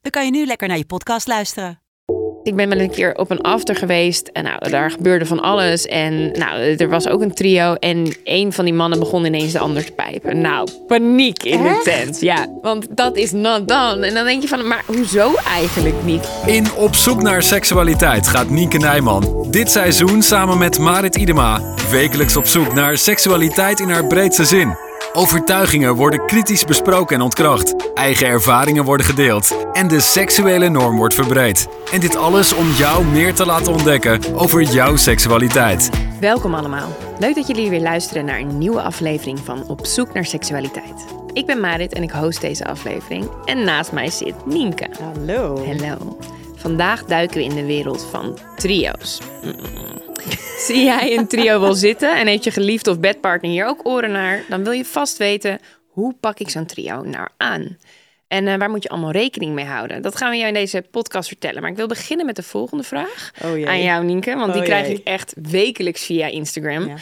dan kan je nu lekker naar je podcast luisteren. Ik ben wel een keer op een after geweest en nou, daar gebeurde van alles. En nou, er was ook een trio en een van die mannen begon ineens de ander te pijpen. Nou, paniek in de tent. Ja, want dat is not done. En dan denk je van, maar hoezo eigenlijk niet? In Op zoek naar seksualiteit gaat Nienke Nijman dit seizoen samen met Marit Idema wekelijks op zoek naar seksualiteit in haar breedste zin. Overtuigingen worden kritisch besproken en ontkracht. Eigen ervaringen worden gedeeld. En de seksuele norm wordt verbreed. En dit alles om jou meer te laten ontdekken over jouw seksualiteit. Welkom allemaal. Leuk dat jullie weer luisteren naar een nieuwe aflevering van Op zoek naar seksualiteit. Ik ben Marit en ik host deze aflevering. En naast mij zit Nienke. Hallo. Hallo. Vandaag duiken we in de wereld van trio's. Mm. Zie jij een trio wel zitten en heeft je geliefde of bedpartner hier ook oren naar, dan wil je vast weten hoe pak ik zo'n trio nou aan? En uh, waar moet je allemaal rekening mee houden? Dat gaan we jou in deze podcast vertellen. Maar ik wil beginnen met de volgende vraag Oh aan jou, Nienke. Want die Oh krijg jee. ik echt wekelijks via Instagram. Ja.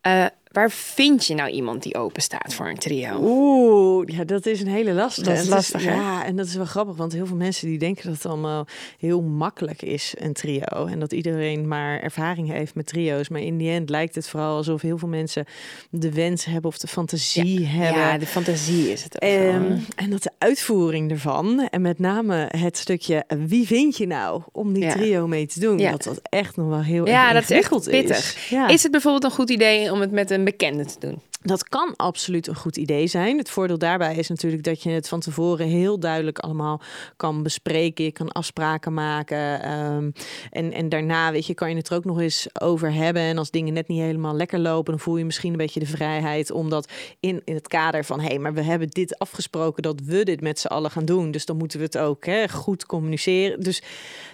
Eh, waar vind je nou iemand die open staat voor een trio? Oeh, ja, dat is een hele lastige. Dat is lastig, hè? Ja, en dat is wel grappig, want heel veel mensen die denken dat het allemaal heel makkelijk is, een trio. En dat iedereen maar ervaring heeft met trio's. Maar in die end lijkt het vooral alsof heel veel mensen de wens hebben of de fantasie hebben. Ja, de fantasie is het ook. wel. Ehm, en dat de uitvoering ervan, en met name het stukje wie vind je nou om die Ja. trio mee te doen, Ja. dat dat echt nog wel heel ja, dat is echt pittig. Ja. Is het bijvoorbeeld een goed idee om het met een bekende te doen? Dat kan absoluut een goed idee zijn. Het voordeel daarbij is natuurlijk dat je het van tevoren heel duidelijk allemaal kan bespreken. Je kan afspraken maken. ehm, en, en daarna, weet je, kan je het er ook nog eens over hebben. En als dingen net niet helemaal lekker lopen, dan voel je misschien een beetje de vrijheid om dat in, in het kader van hé, hey, maar we hebben dit afgesproken dat we dit met z'n allen gaan doen. Dus dan moeten we het ook hè, goed communiceren. Dus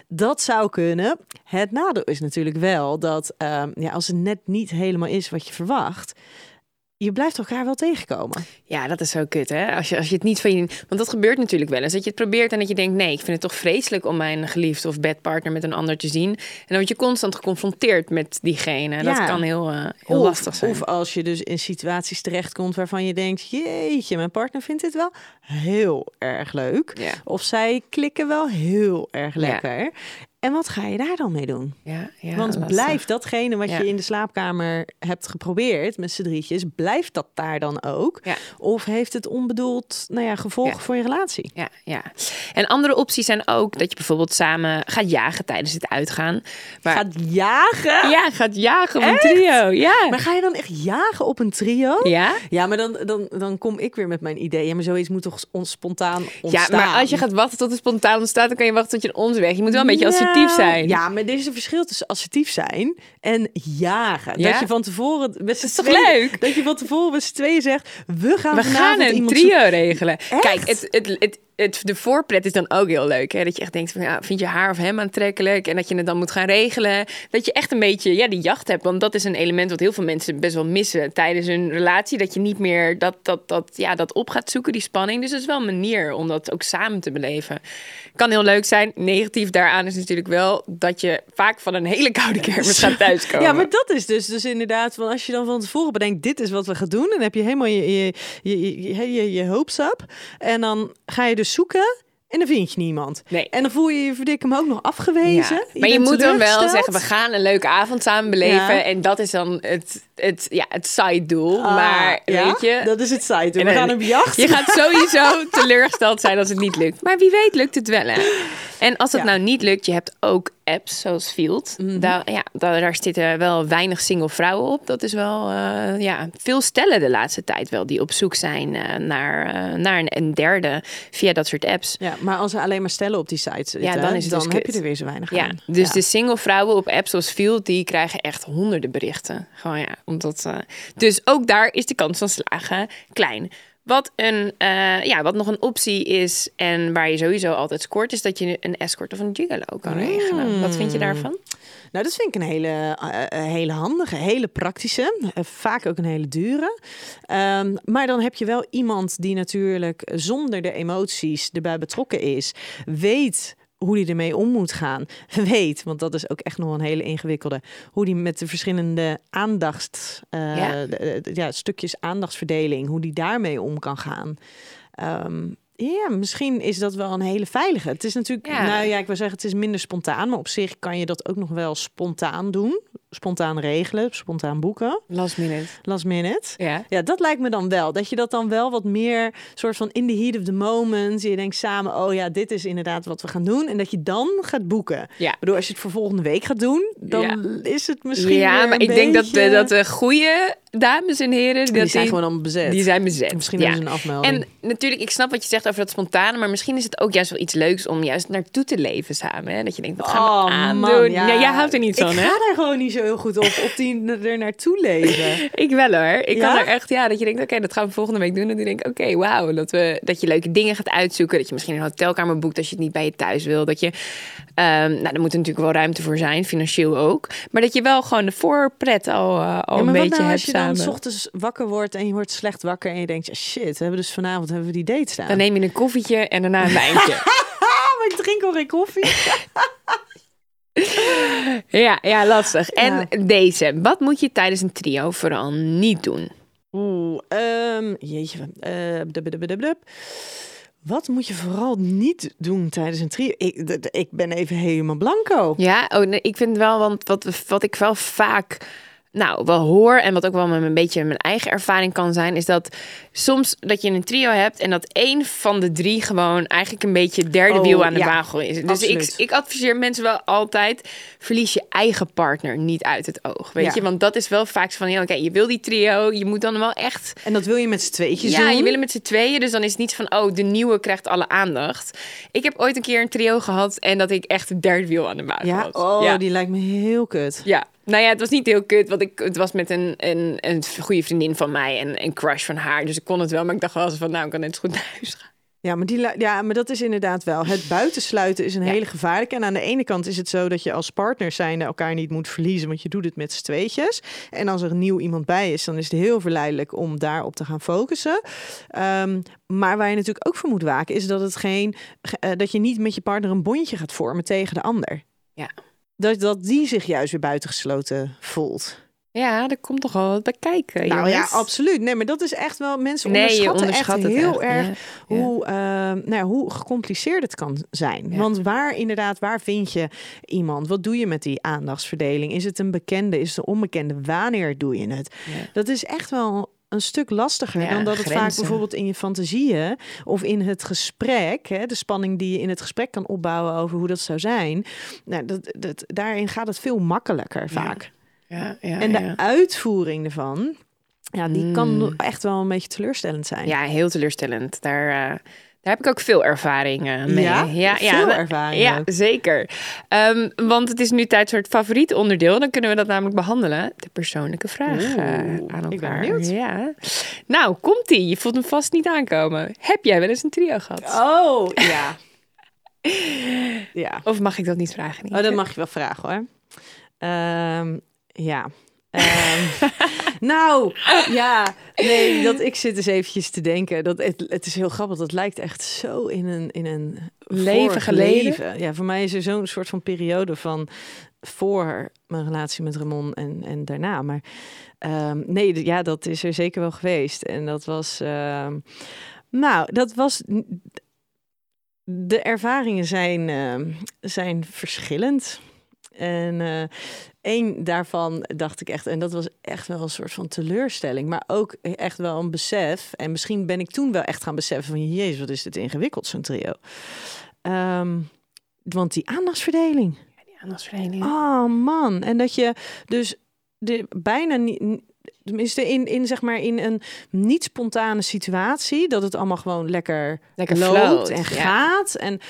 dat zou kunnen. Het nadeel is natuurlijk wel dat ehm, ja, als het net niet helemaal is wat je verwacht, je blijft elkaar wel tegenkomen. Ja, dat is zo kut, hè? Als je, als je het niet van je... Want dat gebeurt natuurlijk wel eens. Dat je het probeert en dat je denkt... nee, ik vind het toch vreselijk om mijn geliefde of bedpartner met een ander te zien. En dan word je constant geconfronteerd met diegene. Dat Ja. kan heel, eh, heel of, lastig zijn. Of als je dus in situaties terechtkomt waarvan je denkt... jeetje, mijn partner vindt dit wel heel erg leuk. Ja. Of zij klikken wel heel erg Ja. En wat ga je daar dan mee doen? ja, ja, Want blijft datgene wat Ja. je in de slaapkamer hebt geprobeerd met z'n drietjes... blijft dat daar dan ook? Ja. Of heeft het onbedoeld nou ja, gevolgen Ja. voor je relatie? Ja, ja. En andere opties zijn ook dat je bijvoorbeeld samen gaat jagen tijdens het uitgaan. Maar, Gaat jagen? Ja, gaat jagen op een trio. Ja. Maar ga je dan echt jagen op een trio? ja? Ja, maar dan, dan, dan kom ik weer met mijn idee. Ja, maar zoiets moet toch ons spontaan Ja, ontstaan? maar als je gaat wachten tot het spontaan ontstaat, dan kan je wachten tot je ons weg. Je moet wel een beetje assertief zijn. Ja, maar er is een verschil tussen assertief zijn en jagen. Ja? Dat je van tevoren met z'n is toch tweeën- leuk? Dat je van tevoren met z'n tweeën zegt, we gaan We gaan een trio zoeken. regelen. Echt? Kijk, het, het, het, het, de voorpret is dan ook heel leuk. Hè? Dat je echt denkt van, ja, vind je haar of hem aantrekkelijk? En dat je het dan moet gaan regelen. Dat je echt een beetje ja, die jacht hebt. Want dat is een element wat heel veel mensen best wel missen tijdens hun relatie. Dat je niet meer dat, dat, dat, ja, dat op gaat zoeken, die spanning. Dus het is wel een manier om dat ook samen te beleven. Kan heel leuk zijn. Negatief daaraan is natuurlijk wel dat je vaak van een hele koude kermis gaat thuiskomen. Ja, maar dat is dus, dus inderdaad, van als je dan van tevoren bedenkt, dit is wat we gaan doen, dan heb je helemaal je, je, je, je, je, je, je hopes up. En dan ga je dus zoeken en dan vind je niemand. Nee. En dan voel je je verdikken ook nog afgewezen. Ja, Maar je, moet dan wel zeggen, we gaan een leuke avond samen beleven. Ja. En dat is dan het, het, ja, het side doel. Ah, maar ja, weet je, Dat is het site. We En dan- gaan op jacht. je gaat sowieso teleurgesteld zijn als het niet lukt. Maar wie weet lukt het wel. Hè? En als het Ja. Mhm. nou niet lukt, je hebt ook apps zoals Field. daar, ja, daar, daar zitten wel weinig single vrouwen op. Dat is wel, eh, ja, veel stellen de laatste tijd wel die op zoek zijn eh, naar, eh, naar een, een derde via dat soort apps. Ja, maar als er alleen maar stellen op die site zitten, dan is het dan dus heb kut. je er weer zo weinig Ja, aan. dus Ja. de single vrouwen op apps zoals Field, die krijgen echt honderden berichten. Gewoon ja, omdat, dus ook daar is de kans van slagen klein. Wat, een, eh, ja, wat nog een optie is en waar je sowieso altijd scoort, is dat je een escort of een gigolo kan regelen. Wat vind je daarvan? Nou, dat vind ik een hele, eh, eh, hele handige, hele praktische. vaak ook een hele dure. Ehm, maar dan heb je wel iemand die natuurlijk zonder de emoties erbij betrokken is. Weet hoe die ermee om moet gaan. Weet, want dat is ook echt nog een hele ingewikkelde. Hoe die met de verschillende aandacht, eh, Ja. de- de- ja, stukjes aandachtsverdeling, hoe die daarmee om kan gaan. Ehm, ja, misschien is dat wel een hele veilige. Het is natuurlijk, Ja. nou ja, ik wil zeggen, het is minder spontaan, maar op zich kan je dat ook nog wel spontaan doen. Spontaan regelen, spontaan boeken, Last minute. last minute. Ja. Ja, dat lijkt me dan wel. Dat je dat dan wel wat meer soort van in the heat of the moment. Je denkt samen, oh ja, dit is inderdaad wat we gaan doen. En dat je dan gaat boeken. Ja. Ik bedoel, als je het voor volgende week gaat doen, dan Ja. is het misschien ja, maar ik denk dat de, beetje- dat de goede dames en heren... die dat zijn gewoon allemaal bezet. Die zijn bezet. Misschien ja. hebben ze een afmelding. En natuurlijk, ik snap wat je zegt over dat spontane, maar misschien is het ook juist wel iets leuks om juist naartoe te leven samen. Hè? Dat je denkt, wat gaan we Oh, aandoen? man, ja. jij houdt er niet van, ik hè? ga daar gewoon niet zo heel goed op, op die er naartoe leven. Ik wel hoor. Ik Ja? kan er echt, ja, dat je denkt, oké, dat gaan we volgende week doen. En dan denk ik, oké, wauw, dat, we, dat je leuke dingen gaat uitzoeken. Dat je misschien een hotelkamer boekt als je het niet bij je thuis wil. Dat je, nou, daar moet er natuurlijk wel ruimte voor zijn, financieel ook. Maar dat je wel gewoon de voorpret al, eh, al Ja, een beetje nou hebt als je samen. dan 's ochtends wakker wordt en je wordt slecht wakker en je denkt, ja, shit, we hebben dus vanavond hebben we die date staan. Dan neem je een koffietje en daarna een wijntje. Maar ik drink al geen koffie. ja, ja, lastig. En Ja. deze, wat moet je tijdens een trio vooral niet doen? Oeh, ehm, jeetje. dub. Wat moet je vooral niet doen tijdens een trio? Ik, ik ben even helemaal blanco. Ja, oh, nee, ik vind wel, want wat, wat ik wel vaak nou, wel hoor en wat ook wel met een beetje mijn eigen ervaring kan zijn, is dat soms dat je een trio hebt en dat één van de drie gewoon eigenlijk een beetje derde Oh, wiel aan de ja, wagel is. Dus ik, absoluut. ik adviseer mensen wel altijd, verlies je eigen partner niet uit het oog, weet Ja. je? Want dat is wel vaak van, ja, oké, je wil die trio, je moet dan wel echt En dat wil je met z'n tweetjes ja, doen? je wil het met z'n tweeën. Dus dan is het niet van, oh, de nieuwe krijgt alle aandacht. Ik heb ooit een keer een trio gehad en dat ik echt het derde wiel aan de maag Ja, was. oh, ja. die lijkt me heel kut. Ja, nou ja, het was niet heel kut, want ik, het was met een, een, een goede vriendin van mij en een crush van haar. Dus ik kon het wel, maar ik dacht wel eens van, nou, ik kan net zo goed naar huis gaan. Ja, maar, die, ja, maar dat is inderdaad wel. Het buitensluiten is een Ja. hele gevaarlijke. En aan de ene kant is het zo dat je als partner zijnde elkaar niet moet verliezen, want je doet het met z'n tweetjes. En als er een nieuw iemand bij is, dan is het heel verleidelijk om daarop te gaan focussen. Ehm, maar waar je natuurlijk ook voor moet waken, is dat, het geen, ge- eh, dat je niet met je partner een bondje gaat vormen tegen de ander. Ja. Dat, dat die zich juist weer buitengesloten voelt. Ja, er komt toch wel wat bij kijken, Nou ja, absoluut. Nee, maar dat is echt wel... Mensen Nee, onderschatten onderschat echt heel echt, erg ja. hoe, eh, nou ja, hoe gecompliceerd het kan zijn. Ja. Want waar inderdaad, waar vind je iemand? Wat doe je met die aandachtsverdeling? Is het een bekende? Is het een onbekende? Wanneer doe je het? Dat is echt wel een stuk lastiger Ja, dan dat het vaak bijvoorbeeld in je fantasieën of in het gesprek, hè, de spanning die je in het gesprek kan opbouwen over hoe dat zou zijn. Nou, dat, dat, daarin gaat het veel makkelijker vaak. Ja, ja, En de uitvoering ervan, ja, die kan Mm. echt wel een beetje teleurstellend zijn. Ja, heel teleurstellend. Daar, eh, daar heb ik ook veel ervaring eh, mee. Ja? ja, Veel we- ervaring Ja, zeker. Ehm, want het is nu tijd voor het favoriet onderdeel. Dan kunnen we dat namelijk behandelen. De persoonlijke vraag Oeh, aan ik ben elkaar. Ja. Nou, komt-ie. Je voelt hem vast niet aankomen. Heb jij wel eens een trio gehad? Oh, ja. ja. Of mag ik dat niet vragen? Oh, dat mag je wel vragen hoor. Ehm, ja. Ehm, nou, ja, nee, dat ik zit eens eventjes te denken. Dat het, het is heel grappig. Dat lijkt echt zo in een, in een Leven geleden? leven. Ja, voor mij is er zo'n soort van periode van voor mijn relatie met Ramon en, en daarna. Maar ehm, nee, ja, dat is er zeker wel geweest. En dat was, ehm, nou, dat was. De ervaringen zijn, zijn verschillend. En eh één daarvan dacht ik echt, en dat was echt wel een soort van teleurstelling, maar ook echt wel een besef. En misschien ben ik toen wel echt gaan beseffen van, jezus, wat is dit ingewikkeld, zo'n trio. Ehm, want die aandachtsverdeling. Die aandachtsverdeling. Oh man, en dat je dus de, bijna niet, tenminste in, in, zeg maar, in een niet spontane situatie, dat het allemaal gewoon lekker, Lekker loopt float, en ja. gaat. En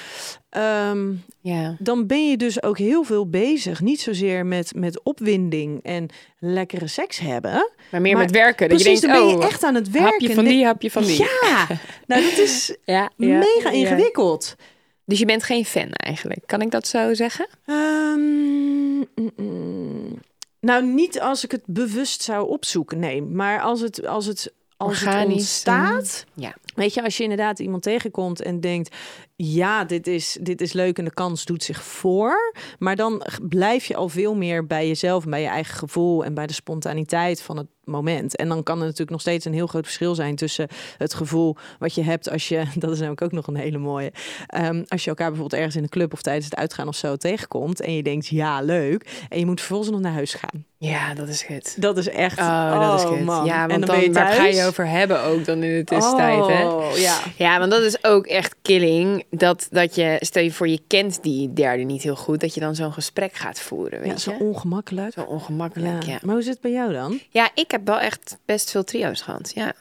ehm, Ja. dan ben je dus ook heel veel bezig. Niet zozeer met, met opwinding en lekkere seks hebben. Maar meer Maar met werken. Dat Precies, je dan ben je oh, echt aan het werken. hapje van die, hapje van die. Ja, nou dat is Ja, mega ingewikkeld. Dus je bent geen fan eigenlijk. Kan ik dat zo zeggen? Ehm, mm, mm. Nou, niet als ik het bewust zou opzoeken, nee. Maar als het, als het, als het ontstaat... Ja. Weet je, als je inderdaad iemand tegenkomt en denkt... ja, dit is, dit is leuk en de kans doet zich voor. Maar dan blijf je al veel meer bij jezelf... en bij je eigen gevoel en bij de spontaniteit van het moment. En dan kan er natuurlijk nog steeds een heel groot verschil zijn... tussen het gevoel wat je hebt als je... dat is namelijk ook nog een hele mooie... ehm, als je elkaar bijvoorbeeld ergens in een club... of tijdens het uitgaan of zo tegenkomt... en je denkt, ja, leuk. En je moet vervolgens nog naar huis gaan. Ja, dat is het. Dat is echt... Oh, dat is het. man. Ja, want en dan, waar ga je over hebben ook dan in de tussentijd, hè? Oh, ja. Ja, want dat is ook echt killing. Dat, dat je, stel je voor, je kent die derde niet heel goed, dat je dan zo'n gesprek gaat voeren, weet Ja, zo je? ongemakkelijk. Zo ongemakkelijk, ja. Maar hoe zit het bij jou dan? Ja, ik heb wel echt best veel trio's gehad, ja.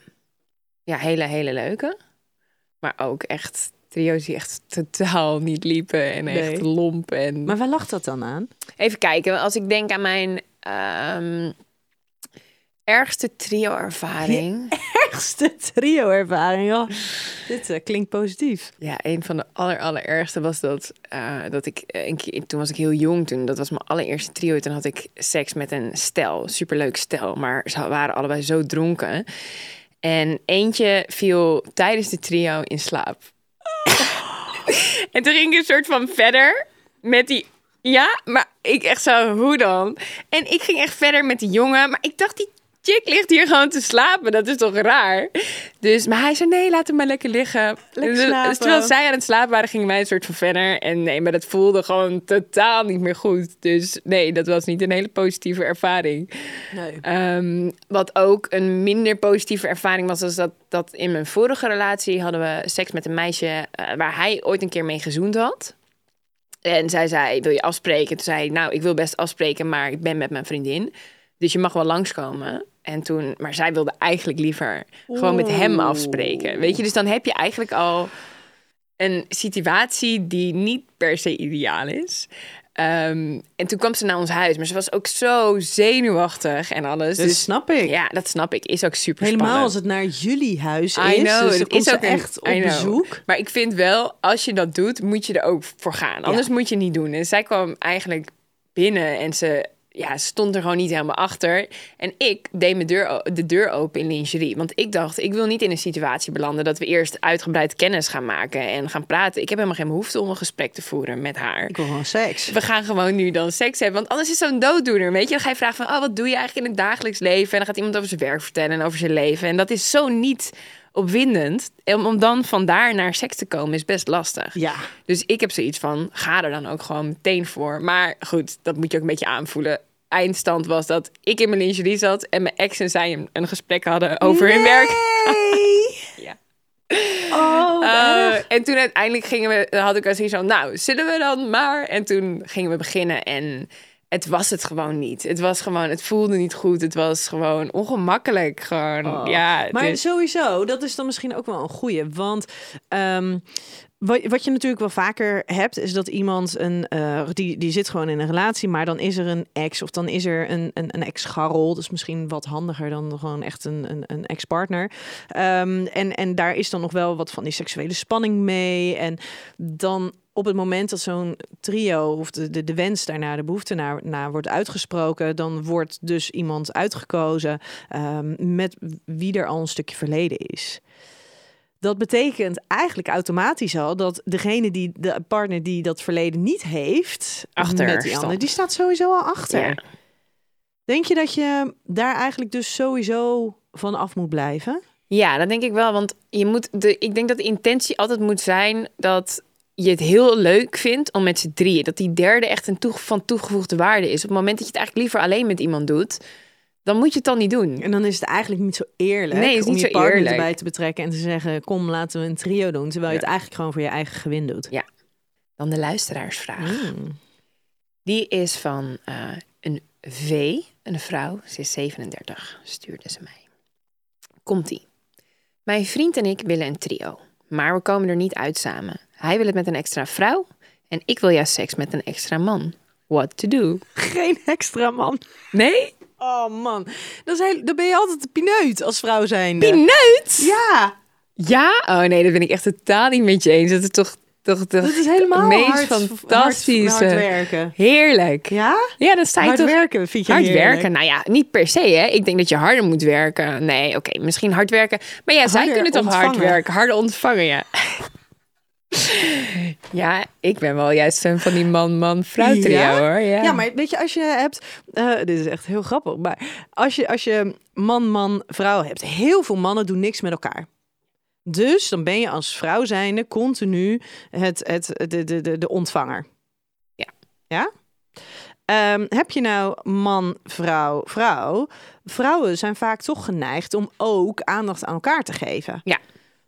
Ja, hele, hele leuke. Maar ook echt trio's die echt totaal niet liepen en echt lomp. En... Maar waar lag dat dan aan? Even kijken, als ik denk aan mijn ehm, ergste trio-ervaring. Ergste trio-ervaring. joh. Dit eh, klinkt positief. Ja, een van de aller, allerergste was dat, eh, dat ik eh, een keer, toen was ik heel jong toen, dat was mijn allereerste trio. Toen had ik seks met een stel, superleuk stel, maar ze waren allebei zo dronken. En eentje viel tijdens de trio in slaap. en toen ging ik een soort van verder met die, ja, maar ik echt zo, hoe dan? En ik ging echt verder met die jongen, maar ik dacht die chick ligt hier gewoon te slapen. Dat is toch raar? Dus, maar hij zei, nee, laat hem maar lekker liggen. Lekker Dus slapen. terwijl zij aan het slapen waren, gingen wij een soort van verder. En nee, maar dat voelde gewoon totaal niet meer goed. Dus nee, dat was niet een hele positieve ervaring. Nee. Ehm, wat ook een minder positieve ervaring was, was dat, dat in mijn vorige relatie hadden we seks met een meisje eh, waar hij ooit een keer mee gezoend had. En zij zei, wil je afspreken? Toen zei ik, nou, ik wil best afspreken, maar ik ben met mijn vriendin. Dus je mag wel langskomen. En toen, maar zij wilde eigenlijk liever gewoon met hem afspreken. Weet je, dus dan heb je eigenlijk al een situatie die niet per se ideaal is. Ehm, en toen kwam ze naar ons huis, maar ze was ook zo zenuwachtig en alles. Dat dus snap ik. ja, dat snap ik. Is ook super Helemaal spannend. als het naar jullie huis is. I know, dus is ook echt op bezoek. Maar ik vind wel, als je dat doet, moet je er ook voor gaan. Anders moet je niet doen. En zij kwam eigenlijk binnen en ze ja, ze stond er gewoon niet helemaal achter. En ik deed mijn deur, de deur open in lingerie. Want ik dacht, ik wil niet in een situatie belanden dat we eerst uitgebreid kennis gaan maken en gaan praten. Ik heb helemaal geen behoefte om een gesprek te voeren met haar. Ik wil gewoon seks. We gaan gewoon nu dan seks hebben. Want anders is zo'n dooddoener. Weet je, dan ga je vragen van, oh, wat doe je eigenlijk in het dagelijks leven? En dan gaat iemand over zijn werk vertellen en over zijn leven. En dat is zo niet opwindend. En om dan vandaar naar seks te komen is best lastig. Ja. Dus ik heb zoiets van, ga er dan ook gewoon meteen voor. Maar goed, dat moet je ook een beetje aanvoelen. Eindstand was dat ik in mijn lingerie zat en mijn ex en zij een, een gesprek hadden over hun werk. Ja. Oh, Eh, en toen uiteindelijk gingen we, had ik wel zoiets van, nou, zullen we dan maar? En toen gingen we beginnen en het was het gewoon niet. Het was gewoon, het voelde niet goed. Het was gewoon ongemakkelijk. Gewoon, Oh. ja. Maar dus- sowieso, dat is dan misschien ook wel een goeie. Want ehm, wat, wat je natuurlijk wel vaker hebt, is dat iemand een, eh, die, die zit gewoon in een relatie, maar dan is er een ex of dan is er een, een, een ex-scharrel. Dat is misschien wat handiger dan gewoon echt een, een, een ex-partner. Ehm, en, en daar is dan nog wel wat van die seksuele spanning mee. En dan op het moment dat zo'n trio of de, de, de wens daarna, de behoefte naar, naar wordt uitgesproken, dan wordt dus iemand uitgekozen ehm, met wie er al een stukje verleden is. Dat betekent eigenlijk automatisch al dat degene die de partner die dat verleden niet heeft, Achter met die ander, die staat sowieso al achter. Ja. Denk je dat je daar eigenlijk dus sowieso van af moet blijven? Ja, dat denk ik wel. Want je moet de, ik denk dat de intentie altijd moet zijn dat je het heel leuk vindt om met z'n drieën. Dat die derde echt een toege- van toegevoegde waarde is. Op het moment dat je het eigenlijk liever alleen met iemand doet, dan moet je het dan niet doen. En dan is het eigenlijk niet zo eerlijk Nee, het is om niet je zo partner eerlijk. erbij te betrekken en te zeggen: kom, laten we een trio doen, terwijl je het eigenlijk gewoon voor je eigen gewin doet. Dan de luisteraarsvraag. Mm. Die is van eh, een V, een vrouw, ze is 37, stuurde ze mij. Komt-ie. Mijn vriend en ik willen een trio, maar we komen er niet uit samen. Hij wil het met een extra vrouw en ik wil juist seks met een extra man. What to do? Geen extra man. Nee? Oh man, dat is heel, dan ben je altijd de pineut als vrouw zijn. Pineut? Ja, Ja? Oh nee, dat ben ik echt totaal niet met je eens. Dat is toch, toch, toch dat is helemaal meest hard, fantastische. Hard, hard werken. Heerlijk. Ja? Ja, dat sta je Hard toch... werken vind je Hard heerlijk? werken, nou ja, niet per se hè. Ik denk dat je harder moet werken. Nee, oké, misschien hard werken. Maar ja, zij kunnen toch hard werken, harder ontvangen, ja. Ja, ik ben wel juist fan van die man-man-vrouw trio Ja? hoor. Ja. Ja, maar weet je, als je hebt... eh, dit is echt heel grappig. Maar als je, als je man, man, vrouw hebt... Heel veel mannen doen niks met elkaar. Dus dan ben je als vrouw zijnde continu het, het, de, de, de, de ontvanger. Ja. Ja? Ehm, heb je nou man, vrouw, vrouw? Vrouwen zijn vaak toch geneigd om ook aandacht aan elkaar te geven.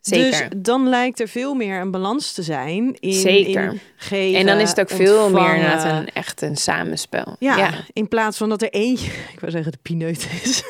Zeker. Dus dan lijkt er veel meer een balans te zijn in, Zeker. in geven, en dan is het ook veel meer inderdaad een, echt een samenspel. Ja, ja. in plaats van dat er eentje, ik wou zeggen de pineut is.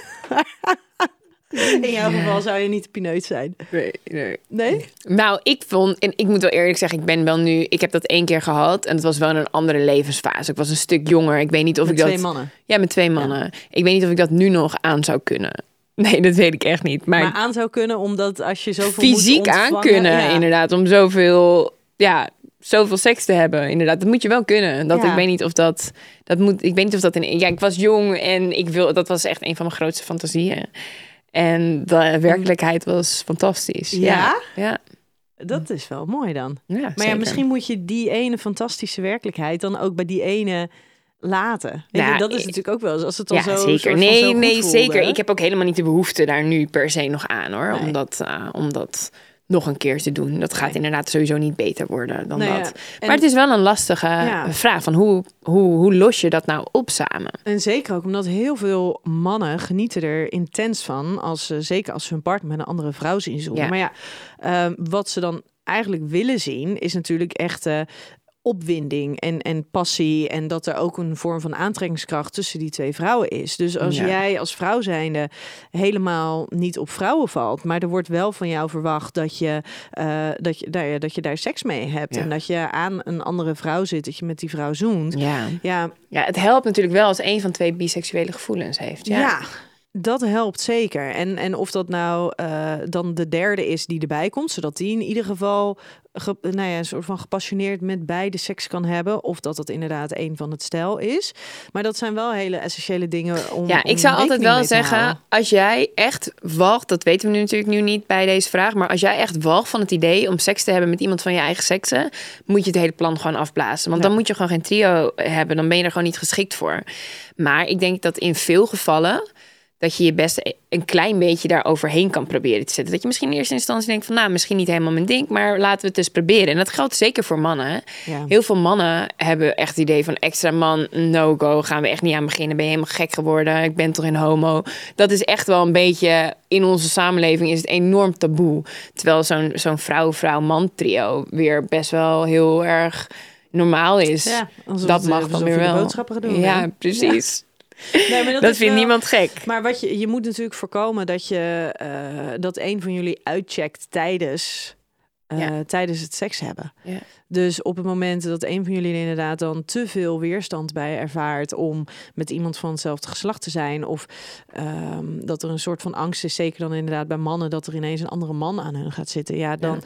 in jouw geval zou je niet de pineut zijn. Nee, nee. Nee? Nou, ik vond, en ik moet wel eerlijk zeggen, ik ben wel nu, ik heb dat één keer gehad en het was wel in een andere levensfase. Ik was een stuk jonger. Ik weet niet of Met ik dat. twee mannen. Ja, met twee mannen. Ik weet niet of ik dat nu nog aan zou kunnen. Nee, dat weet ik echt niet. Maar, Maar aan zou kunnen omdat als je zoveel fysiek aan kunnen, ja. inderdaad, om zoveel, ja, zoveel seks te hebben. Inderdaad, dat moet je wel kunnen. Dat Ja. ik weet niet of dat, dat moet, ik weet niet of dat in, ja, ik was jong en ik wil, dat was echt een van mijn grootste fantasieën. En de werkelijkheid was fantastisch. Ja? Ja. Dat is wel mooi dan. ja, Maar ja, misschien moet je die ene fantastische werkelijkheid dan ook bij die ene laten. Ja, je, dat is natuurlijk ook wel eens als het dan Ja, zo zeker. Nee, zo nee, voelde. zeker. Ik heb ook helemaal niet de behoefte daar nu per se nog aan hoor. Nee. Om, dat, eh, om dat nog een keer te doen. Dat gaat inderdaad sowieso niet beter worden dan Nee, dat. ja. En- Maar het is wel een lastige Ja. vraag van hoe, hoe, hoe los je dat nou op samen? En zeker ook omdat heel veel mannen genieten er intens van, als ze, zeker als ze hun partner met een andere vrouw zien zoenen. Ja. Maar ja, ehm, wat ze dan eigenlijk willen zien, is natuurlijk echt eh, opwinding en, en passie. En dat er ook een vorm van aantrekkingskracht tussen die twee vrouwen is. Dus als Ja. jij als vrouw zijnde helemaal niet op vrouwen valt, maar er wordt wel van jou verwacht dat je, eh, dat je, nou ja, dat je daar seks mee hebt. Ja. En dat je aan een andere vrouw zit, dat je met die vrouw zoent. Ja. Ja, ja, het helpt natuurlijk wel als een van twee biseksuele gevoelens heeft. Ja, Ja. dat helpt zeker. En, en of dat nou eh, dan de derde is die erbij komt, zodat die in ieder geval ge, nou ja, een soort van gepassioneerd met beide seks kan hebben. Of dat dat inderdaad een van het stel is. Maar dat zijn wel hele essentiële dingen om. Ja, om ik zou altijd wel zeggen, als jij echt walgt, dat weten we nu natuurlijk nu niet bij deze vraag, maar als jij echt walgt van het idee om seks te hebben met iemand van je eigen seksen, moet je het hele plan gewoon afblazen. Want Ja. dan moet je gewoon geen trio hebben, dan ben je er gewoon niet geschikt voor. Maar ik denk dat in veel gevallen dat je je best een klein beetje daar overheen kan proberen te zetten. Dat je misschien in eerste instantie denkt van, nou, misschien niet helemaal mijn ding, maar laten we het eens proberen. En dat geldt zeker voor mannen. Ja. Heel veel mannen hebben echt het idee van extra man, no-go, gaan we echt niet aan beginnen. Ben je helemaal gek geworden? Ik ben toch een homo? Dat is echt wel een beetje, in onze samenleving is het enorm taboe. Terwijl zo'n zo'n vrouw-vrouw-man trio weer best wel heel erg normaal is. Ja, dat mag dan weer wel. boodschappen gaat doen, ja, hè? precies. Nee, maar Dat, is vindt wel- niemand gek. Maar wat je, je moet natuurlijk voorkomen dat je eh, dat een van jullie uitcheckt tijdens, eh, Ja. tijdens het seks hebben. Ja. Dus op het moment dat een van jullie er inderdaad dan te veel weerstand bij ervaart om met iemand van hetzelfde geslacht te zijn, of ehm, dat er een soort van angst is, zeker dan inderdaad bij mannen, dat er ineens een andere man aan hun gaat zitten, ja, dan,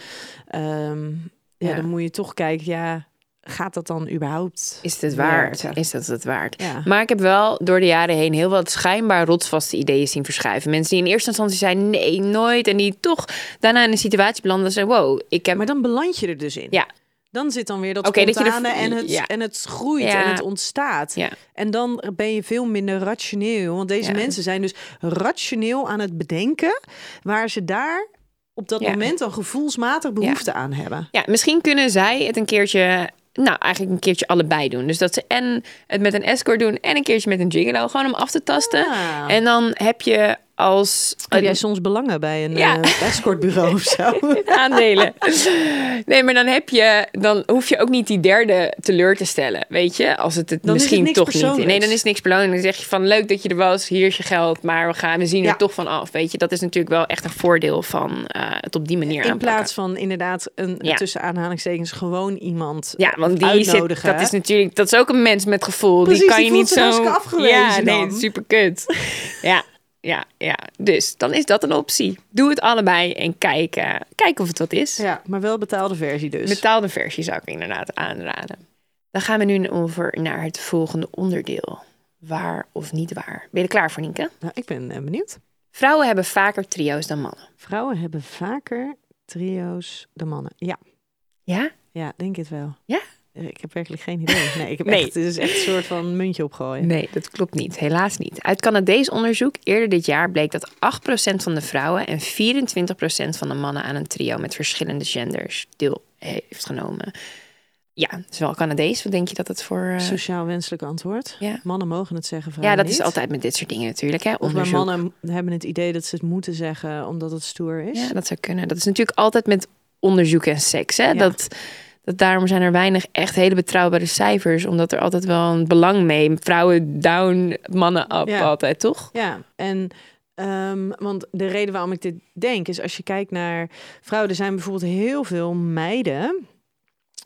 ehm, ja. Ja. dan moet je toch kijken, ja, gaat dat dan überhaupt? Is het waard? Is dat het waard? Ja. Maar ik heb wel door de jaren heen heel wat schijnbaar rotsvaste ideeën zien verschuiven. Mensen die in eerste instantie zeiden nee, nooit. En die toch daarna in een situatie belanden en zeiden wow, ik heb... Maar dan beland je er dus in. Ja. Dan zit dan weer dat dat je er- spontane en, het, ja. en het groeit Ja. en het ontstaat. Ja. En dan ben je veel minder rationeel. Want deze mensen zijn dus rationeel aan het bedenken... waar ze daar op dat Ja. moment dan gevoelsmatig behoefte aan hebben. Ja, misschien kunnen zij het een keertje... Nou, eigenlijk een keertje allebei doen. Dus dat ze en het met een escort doen en een keertje met een gigolo. Gewoon om af te tasten. Ah. En dan heb je als... Heb jij soms belangen bij een Ja. eh, escortbureau of zo? aandelen. Nee, maar dan heb je, dan hoef je ook niet die derde teleur te stellen, weet je? Als het het Dan is het misschien toch niet. Nee, dan is niks persoonlijk. Dan zeg je van leuk dat je er was, hier is je geld, maar we gaan, we zien Ja. er toch van af, weet je? Dat is natuurlijk wel echt een voordeel van eh, het op die manier In aanpakken. plaats van inderdaad een Ja. tussen aanhalingstekens gewoon iemand Ja, want die zit, dat is natuurlijk, dat is ook een mens met gevoel. Precies, die kan die je voelt niet zo. afgewezen ja, nee, super kut. ja, ja, ja. Dus dan is dat een optie. Doe het allebei en kijk, eh, kijk of het wat is. Ja, maar wel betaalde versie dus. Betaalde versie zou ik inderdaad aanraden. Dan gaan we nu over naar het volgende onderdeel. Waar of niet waar? Ben je er klaar voor, Nienke? Nou, ik ben eh, benieuwd. Vrouwen hebben vaker trio's dan mannen. Vrouwen hebben vaker trio's dan mannen. Ja, Ja? ja, denk het wel. Ja? Eh, Ik heb werkelijk geen idee. Nee, ik heb Nee. echt, het is echt een soort van muntje opgooien. Nee, dat klopt niet. Helaas niet. Uit Canadees onderzoek eerder dit jaar bleek dat 8% van de vrouwen en 24% van de mannen aan een trio met verschillende genders deel heeft genomen. Ja, het is wel Canadees. Wat denk je dat het voor... eh, Sociaal wenselijk antwoord. Ja. Mannen mogen het zeggen, ja, dat niet. is altijd met dit soort dingen natuurlijk. Hè? Of Onderzoek. mannen hebben het idee dat ze het moeten zeggen omdat het stoer is. Ja, dat zou kunnen. Dat is natuurlijk altijd met onderzoek en seks. Hè? Dat, dat daarom zijn er weinig echt hele betrouwbare cijfers. Omdat er altijd wel een belang mee. Vrouwen down, mannen up Ja. altijd, toch? Ja, en ehm, want de reden waarom ik dit denk is als je kijkt naar vrouwen, er zijn bijvoorbeeld heel veel meiden,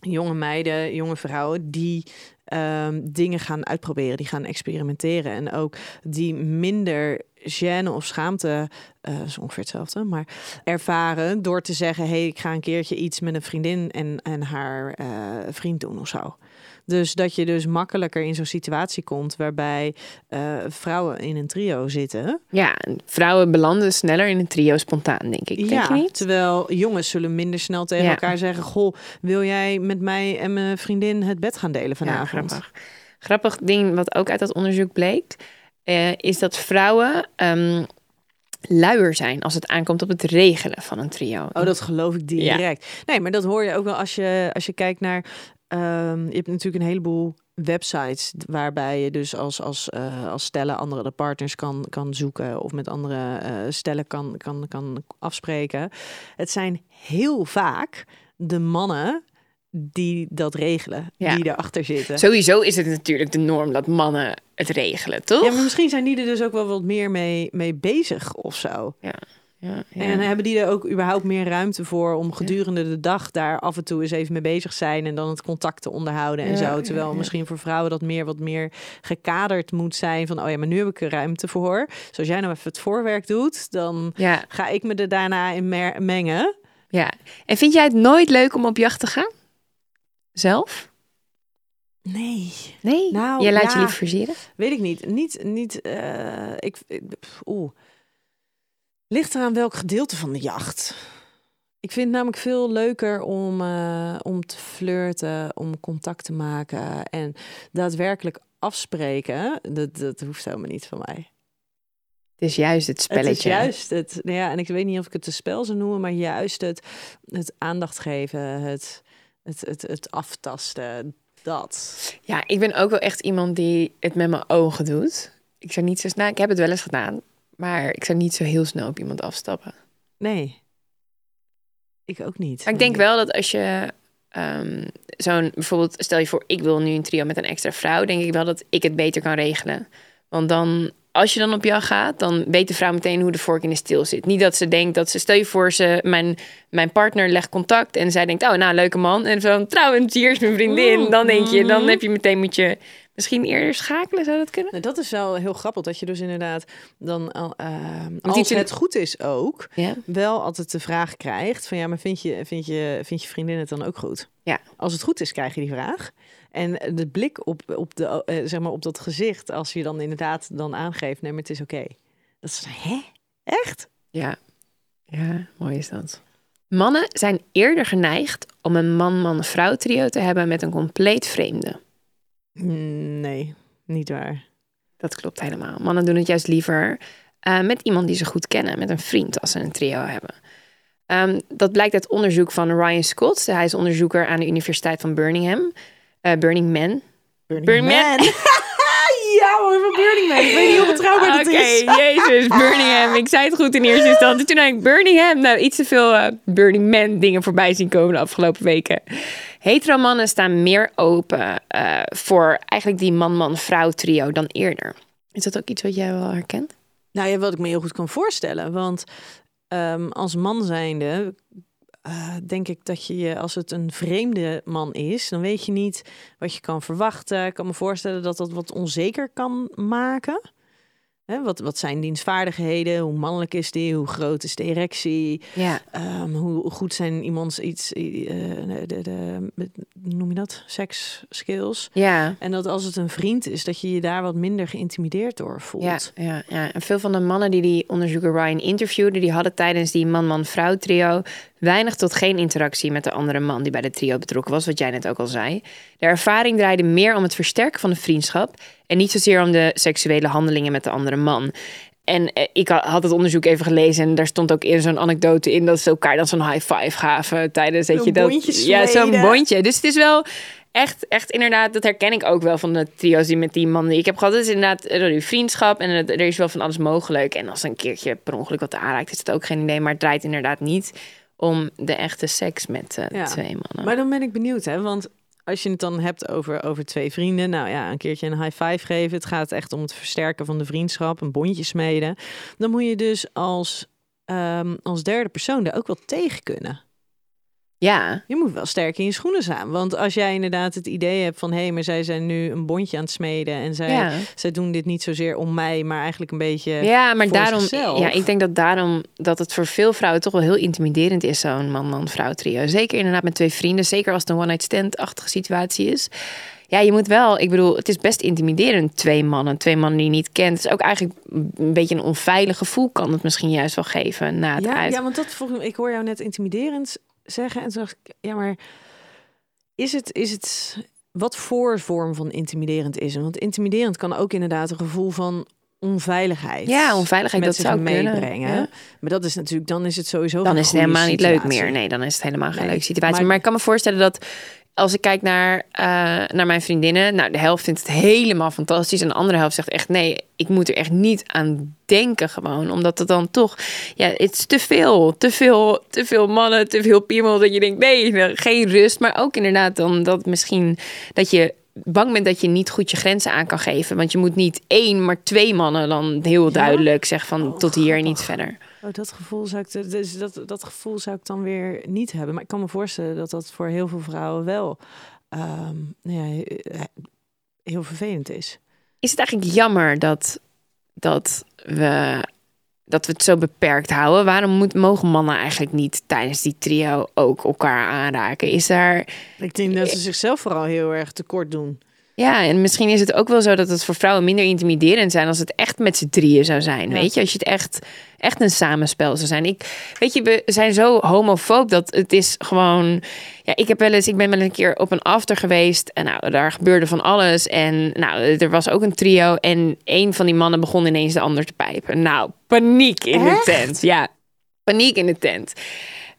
jonge meiden, jonge vrouwen die ehm, dingen gaan uitproberen, die gaan experimenteren en ook die minder gêne of schaamte, eh is ongeveer hetzelfde, maar ervaren door te zeggen, hey, ik ga een keertje iets met een vriendin en, en haar eh, vriend doen of zo. Dus dat je dus makkelijker in zo'n situatie komt waarbij eh, vrouwen in een trio zitten. Ja, en vrouwen belanden sneller in een trio spontaan, denk ik. Denk ja, je niet? terwijl jongens zullen minder snel tegen Ja. elkaar zeggen: Goh, wil jij met mij en mijn vriendin het bed gaan delen Ja, vanavond? grappig. Grappig ding wat ook uit dat onderzoek bleek, eh, is dat vrouwen ehm luier zijn als het aankomt op het regelen van een trio. Oh, dat geloof ik direct. Nee, maar dat hoor je ook wel als je, als je kijkt naar. Ehm, je hebt natuurlijk een heleboel websites waarbij je dus als, als, eh, als stellen andere de partners kan, kan zoeken of met andere eh, stellen kan, kan, kan afspreken. Het zijn heel vaak de mannen die dat regelen, Ja. die erachter zitten. Sowieso is het natuurlijk de norm dat mannen het regelen, toch? Ja, maar misschien zijn die er dus ook wel wat meer mee, mee bezig of zo. Ja, ja, ja. En hebben die er ook überhaupt meer ruimte voor om gedurende de dag daar af en toe eens even mee bezig zijn en dan het contact te onderhouden en zo. Terwijl misschien voor vrouwen dat meer wat meer gekaderd moet zijn van, oh ja, maar nu heb ik er ruimte voor. Dus als jij nou even het voorwerk doet, dan ga ik me er daarna in mengen. ja. En vind jij het nooit leuk om op jacht te gaan? Zelf? Nee, Nee? Nou, Jij laat ja. je liever versieren? weet ik niet. Niet, niet, eh, ik, oeh. Ligt eraan welk gedeelte van de jacht. Ik vind het namelijk veel leuker om, eh, om te flirten, om contact te maken en daadwerkelijk afspreken. Dat, dat hoeft helemaal niet van mij. Het is juist het spelletje. Het is juist het, nou ja, en ik weet niet of ik het een spel zou noemen, maar juist het, het aandacht geven, het, het, het, het aftasten, dat. Ja, ik ben ook wel echt iemand die het met mijn ogen doet. Ik zou niet zo snel... Ik heb het wel eens gedaan. Maar ik zou niet zo heel snel op iemand afstappen. Nee, ik ook niet. Maar ik denk wel dat als je ehm, zo'n... Bijvoorbeeld, stel je voor, ik wil nu een trio met een extra vrouw. Denk ik wel dat ik het beter kan regelen. Want dan, als je dan op jou gaat, dan weet de vrouw meteen hoe de vork in de steel zit. Niet dat ze denkt dat ze... Stel je voor, ze, mijn, mijn partner legt contact en zij denkt... Oh, nou, leuke man. En zo, trouwens, hier is mijn vriendin. Dan denk je, dan mhm. heb je meteen moet je... Misschien eerder schakelen, zou dat kunnen? Nou, dat is wel heel grappig dat je dus inderdaad dan, die als het goed is ook, Ja. wel altijd de vraag krijgt van ja, maar vind je, vind je, vind je vriendin het dan ook goed? Ja. Als het goed is, krijg je die vraag. En de blik op, op, de, eh, zeg maar op dat gezicht, als je dan inderdaad dan aangeeft, nee, maar het is oké. Dat is, hè? Echt? Ja. Ja, mooi is dat. Mannen zijn eerder geneigd om een man-man-vrouw trio te hebben met een compleet vreemde. Nee, niet waar. Dat klopt helemaal. Mannen doen het juist liever eh, met iemand die ze goed kennen, met een vriend, als ze een trio hebben. Ehm, dat blijkt uit onderzoek van Ryan Scott. Hij is onderzoeker aan de Universiteit van Birmingham. Eh, Burning Man. Burning, Burning Man. Ja hoor, van Burning Man. Ik weet niet hoe betrouwbaar dat Oké, is. jezus, Birmingham. Ik zei het goed in eerste instantie. Toen ik Birmingham. Nou, iets te veel eh, Burning Man dingen voorbij zien komen de afgelopen weken. Hetero mannen staan meer open eh, voor eigenlijk die man-man-vrouw trio dan eerder. Is dat ook iets wat jij wel herkent? Nou ja, wat ik me heel goed kan voorstellen. Want ehm, als man zijnde eh, denk ik dat je je, als het een vreemde man is, dan weet je niet wat je kan verwachten. Ik kan me voorstellen dat dat wat onzeker kan maken. Hè, wat, wat zijn dienstvaardigheden? Hoe mannelijk is die? Hoe groot is de erectie? Ja. Ehm, hoe goed zijn iemands iets, eh, de, de, de, noem je dat? Seks skills. Ja. En dat als het een vriend is, dat je je daar wat minder geïntimideerd door voelt. Ja, ja, ja, en veel van de mannen die die onderzoeker Ryan interviewde, die hadden tijdens die man-man-vrouw trio weinig tot geen interactie met de andere man die bij de trio betrokken was, wat jij net ook al zei. De ervaring draaide meer om het versterken van de vriendschap en niet zozeer om de seksuele handelingen met de andere man. En eh, ik had het onderzoek even gelezen en daar stond ook eerder zo'n anekdote in dat ze elkaar dan zo'n high five gaven tijdens dat je dat ja zo'n bondje. Dus het is wel echt, echt inderdaad, dat herken ik ook wel van de trio's die met die mannen die ik heb gehad. Het is inderdaad er is vriendschap en er is wel van alles mogelijk. En als een keertje per ongeluk wat aanraakt, is het ook geen idee. Maar het draait inderdaad niet om de echte seks met eh, Ja. twee mannen. Maar dan ben ik benieuwd, hè? Want als je het dan hebt over, over twee vrienden, nou ja, een keertje een high five geven. Het gaat echt om het versterken van de vriendschap, een bondje smeden. Dan moet je dus als, ehm, als derde persoon daar ook wel tegen kunnen. Ja, Je moet wel sterk in je schoenen staan. Want als jij inderdaad het idee hebt van... hé, hey, maar zij zijn nu een bondje aan het smeden... en zij, ja. zij doen dit niet zozeer om mij... maar eigenlijk een beetje... ja, maar daarom, zichzelf. ja, ik denk dat daarom dat het voor veel vrouwen toch wel heel intimiderend is, zo'n man-man-vrouw trio. Zeker inderdaad met twee vrienden, zeker als het een one-night stand-achtige situatie is. Ja, je moet wel, ik bedoel, het is best intimiderend, twee mannen, twee mannen die je niet kent. Het is ook eigenlijk een beetje een onveilig gevoel, kan het misschien juist wel geven na het Ja, uit. ja, want dat volgens ik hoor jou net intimiderend zeggen en toen dacht ik, ja, maar is het, is het, wat voor vorm van intimiderend is? Want intimiderend kan ook inderdaad een gevoel van onveiligheid. Ja, onveiligheid, dat zou kunnen, meebrengen. ja. Maar dat is natuurlijk, dan is het sowieso. dan is het helemaal niet leuk meer. Nee, dan is het helemaal geen Nee, leuke situatie. maar- Maar, ik kan me voorstellen dat als ik kijk naar, eh, naar mijn vriendinnen, nou, de helft vindt het helemaal fantastisch. En de andere helft zegt echt nee, ik moet er echt niet aan denken gewoon. Omdat het dan toch, ja, het is te veel. Te veel, te veel mannen, te veel piemel. Dat je denkt, nee, geen rust. Maar ook inderdaad dan dat misschien dat je bang bent dat je niet goed je grenzen aan kan geven. Want je moet niet één, maar twee mannen dan heel duidelijk zeggen van Oh, tot hier en niet verder. Oh, dat gevoel zou ik, dus dat, dat gevoel zou ik dan weer niet hebben. Maar ik kan me voorstellen dat dat voor heel veel vrouwen wel ehm, nou ja, he- heel vervelend is. Is het eigenlijk jammer dat, dat, we, dat we het zo beperkt houden? Waarom moet, mogen mannen eigenlijk niet tijdens die trio ook elkaar aanraken? Is daar. Ik denk dat ze zichzelf vooral heel erg tekort doen. Ja, en misschien is het ook wel zo dat het voor vrouwen minder intimiderend zijn als het echt met z'n drieën zou zijn. Ja. Weet je, als je het echt, echt een samenspel zou zijn. Ik, weet je, we zijn zo homofoob dat het is gewoon. Ja, ik heb wel eens, ik ben wel een keer op een after geweest en nou, daar gebeurde van alles. En nou, er was ook een trio en een van die mannen begon ineens de ander te pijpen. Nou, paniek in de tent. Ja, paniek in de tent.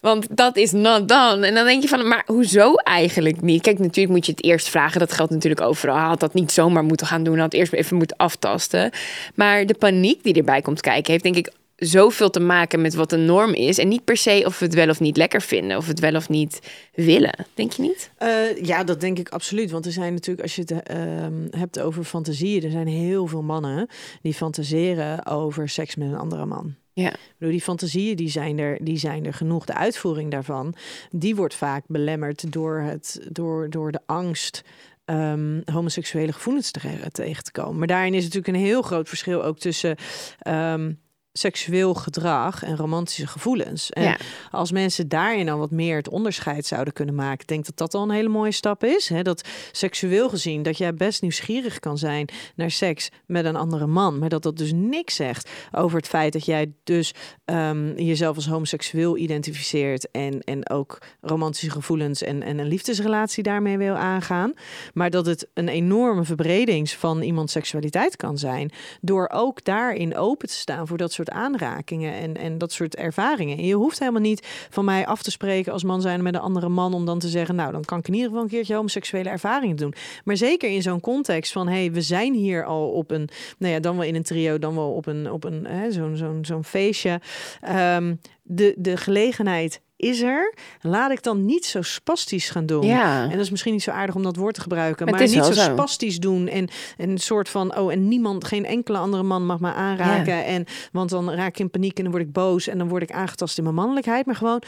Want dat is not done. En dan denk je van, maar hoezo eigenlijk niet? Kijk, natuurlijk moet je het eerst vragen. Dat geldt natuurlijk overal. Had dat niet zomaar moeten gaan doen. Hij had eerst even moeten aftasten. Maar de paniek die erbij komt kijken... heeft denk ik zoveel te maken met wat de norm is. En niet per se of we het wel of niet lekker vinden. Of we het wel of niet willen. Denk je niet? Eh, ja, dat denk ik absoluut. Want er zijn natuurlijk, als je het ehm, hebt over fantasieën, er zijn heel veel mannen die fantaseren over seks met een andere man. Ja. Bedoel, die fantasieën die zijn, er, die zijn er genoeg. De uitvoering daarvan, die wordt vaak belemmerd door, het, door, door de angst ehm, homoseksuele gevoelens te, tegen te komen. Maar daarin is natuurlijk een heel groot verschil ook tussen ehm, seksueel gedrag en romantische gevoelens. En Ja. als mensen daarin dan wat meer het onderscheid zouden kunnen maken, ik denk dat dat al een hele mooie stap is. Hè? Dat seksueel gezien, dat jij best nieuwsgierig kan zijn naar seks met een andere man, maar dat dat dus niks zegt over het feit dat jij dus ehm, jezelf als homoseksueel identificeert en, en ook romantische gevoelens en, en een liefdesrelatie daarmee wil aangaan. Maar dat het een enorme verbredings van iemands seksualiteit kan zijn door ook daarin open te staan voor dat soort aanrakingen en, en dat soort ervaringen. En je hoeft helemaal niet van mij af te spreken als man zijn met een andere man om dan te zeggen, nou dan kan ik in ieder geval een keertje homoseksuele ervaringen doen. Maar zeker in zo'n context van, hey, we zijn hier al op een, nou ja, dan wel in een trio, dan wel op een, op een zo'n zo'n zo'n feestje. Ehm, de, de gelegenheid is er. Laat ik dan niet zo spastisch gaan doen. Ja. En dat is misschien niet zo aardig om dat woord te gebruiken. Maar niet zo. spastisch doen. En, en een soort van, oh, en niemand, geen enkele andere man mag me aanraken. En, want dan raak ik in paniek en dan word ik boos. En dan word ik aangetast in mijn mannelijkheid. Maar gewoon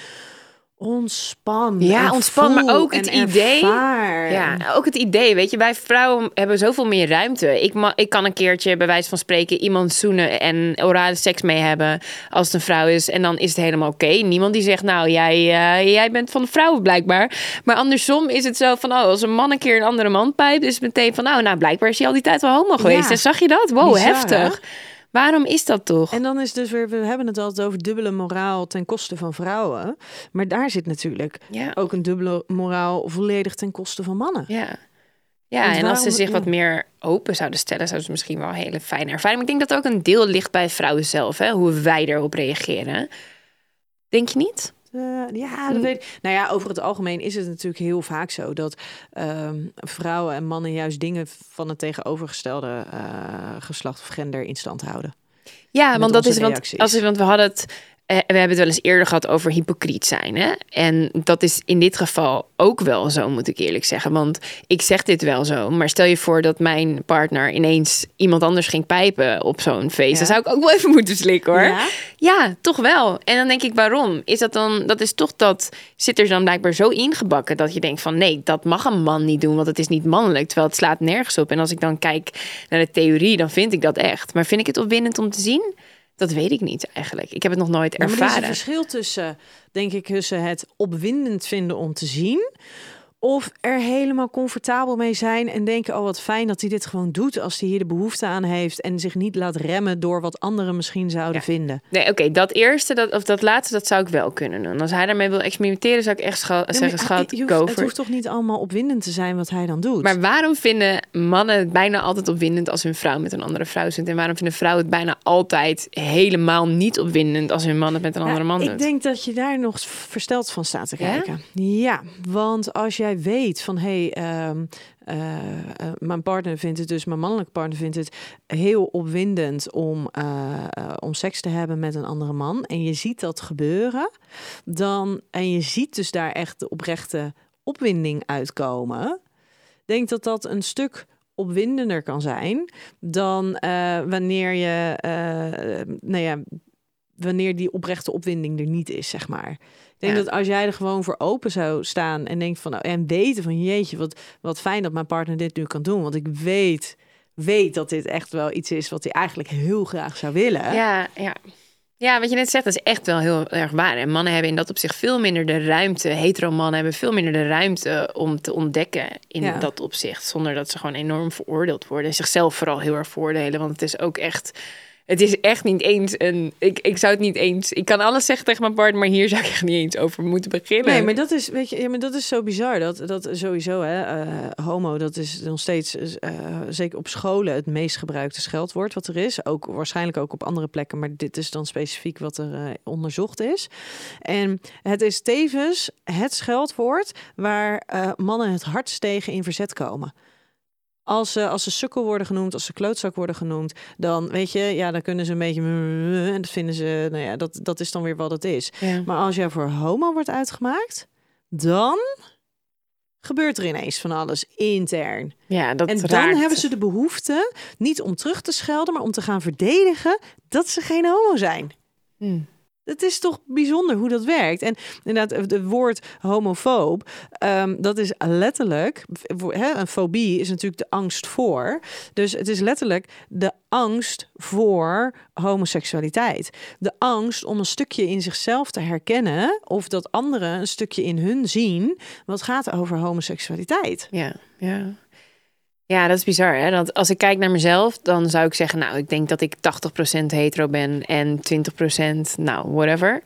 ontspan. Ja, ontspan, maar ook het idee- ervaar. Ja, ook het idee, weet je, wij vrouwen hebben zoveel meer ruimte. Ik, ma ik kan een keertje, bij wijze van spreken, iemand zoenen en orale seks mee hebben als het een vrouw is. En dan is het helemaal oké. Niemand die zegt, nou, jij, eh, jij bent van de vrouwen blijkbaar. Maar andersom is het zo van, oh, als een man een keer een andere man pijpt, is het meteen van, nou, nou, blijkbaar is hij al die tijd wel homo geweest. Ja. En zag je dat? Wow, Bizar, heftig. Waarom is dat toch? En dan is dus weer, we hebben het altijd over dubbele moraal ten koste van vrouwen. Maar daar zit natuurlijk Ja. ook een dubbele moraal volledig ten koste van mannen. Ja. Ja, Want en als ze zich wat meer open zouden stellen, zouden ze misschien wel een hele fijne ervaring. Maar ik denk dat ook een deel ligt bij vrouwen zelf, hè, hoe wij erop reageren. Denk je niet? Eh, ja, dat weet ik. Nou ja, over het algemeen is het natuurlijk heel vaak zo dat ehm, vrouwen en mannen juist dingen van het tegenovergestelde eh, geslacht of gender in stand houden. Ja, Met want dat is want, als, want we hadden het. Eh, we hebben het wel eens eerder gehad over hypocriet zijn. Hè? En dat is in dit geval ook wel zo, moet ik eerlijk zeggen. Want ik zeg dit wel zo. Maar stel je voor dat mijn partner ineens iemand anders ging pijpen op zo'n feest. Ja. Dan zou ik ook wel even moeten slikken hoor. Ja? Ja, toch wel. En dan denk ik, waarom? Is dat dan, dat is toch dat, zit er dan blijkbaar zo ingebakken dat je denkt van nee, dat mag een man niet doen, want het is niet mannelijk, terwijl het slaat nergens op. En als ik dan kijk naar de theorie, dan vind ik dat echt. Maar vind ik het opwindend om te zien? Dat weet ik niet eigenlijk. Ik heb het nog nooit Ja, maar er is een ervaren. verschil tussen, denk ik, tussen het opwindend vinden om te zien. Of er helemaal comfortabel mee zijn en denken: oh, wat fijn dat hij dit gewoon doet als hij hier de behoefte aan heeft. En zich niet laat remmen door wat anderen misschien zouden Ja. vinden. Nee, oké, dat eerste, dat, of dat laatste, dat zou ik wel kunnen doen. Als hij daarmee wil experimenteren, zou ik echt scha- Ja, zeggen, schat, go het for hoeft toch niet allemaal opwindend te zijn wat hij dan doet? Maar waarom vinden mannen het bijna altijd opwindend als hun vrouw met een andere vrouw zit? En waarom vinden vrouwen het bijna altijd helemaal niet opwindend als hun man het met een andere Ja, man ik doet? denk dat je daar nog versteld van staat te Ja? kijken. Ja, want als jij weet van hé, hey, ehm, eh, eh, mijn partner vindt het dus, mijn mannelijke partner vindt het heel opwindend om, eh, om seks te hebben met een andere man. En je ziet dat gebeuren, dan en je ziet dus daar echt de oprechte opwinding uitkomen. Denk dat dat een stuk opwindender kan zijn dan wanneer je, nou ja, wanneer die oprechte opwinding er niet is, zeg maar. Ik denk Ja. dat als jij er gewoon voor open zou staan en denkt van, nou, en weten van, jeetje, wat, wat fijn dat mijn partner dit nu kan doen, want ik weet, weet dat dit echt wel iets is wat hij eigenlijk heel graag zou willen. Ja, ja. Ja, wat je net zegt, dat is echt wel heel erg waar. En mannen hebben in dat opzicht veel minder de ruimte. Hetero mannen hebben veel minder de ruimte om te ontdekken in Ja. dat opzicht. Zonder dat ze gewoon enorm veroordeeld worden. En zichzelf vooral heel erg voordelen. Want het is ook echt. Het is echt niet eens een. Ik, ik zou het niet eens. Ik kan alles zeggen tegen mijn partner, maar hier zou ik echt niet eens over moeten beginnen. Nee, maar dat is, weet je, ja, maar dat is zo bizar. Dat, dat sowieso, hè, eh, homo, dat is nog steeds, eh, zeker op scholen, het meest gebruikte scheldwoord wat er is. Ook waarschijnlijk ook op andere plekken, maar dit is dan specifiek wat er eh, onderzocht is. En het is tevens het scheldwoord waar mannen het hardst tegen in verzet komen. Als ze, als ze sukkel worden genoemd, als ze klootzak worden genoemd, dan weet je, ja, dan kunnen ze een beetje. En dat vinden ze, nou ja, dat, dat is dan weer wat het is. Ja. Maar als jij voor homo wordt uitgemaakt, dan gebeurt er ineens van alles intern. ja, dat en dan raakt. hebben ze de behoefte niet om terug te schelden, maar om te gaan verdedigen dat ze geen homo zijn. Hm. Het is toch bijzonder hoe dat werkt. En inderdaad, het woord homofoob, ehm, dat is letterlijk, een fobie is natuurlijk de angst voor. Dus het is letterlijk de angst voor homoseksualiteit. De angst om een stukje in zichzelf te herkennen of dat anderen een stukje in hun zien wat gaat over homoseksualiteit. Ja, ja. Ja, dat is bizar. Hè? Want als ik kijk naar mezelf, dan zou ik zeggen, nou, ik denk dat ik 80% hetero ben en 20% nou, whatever.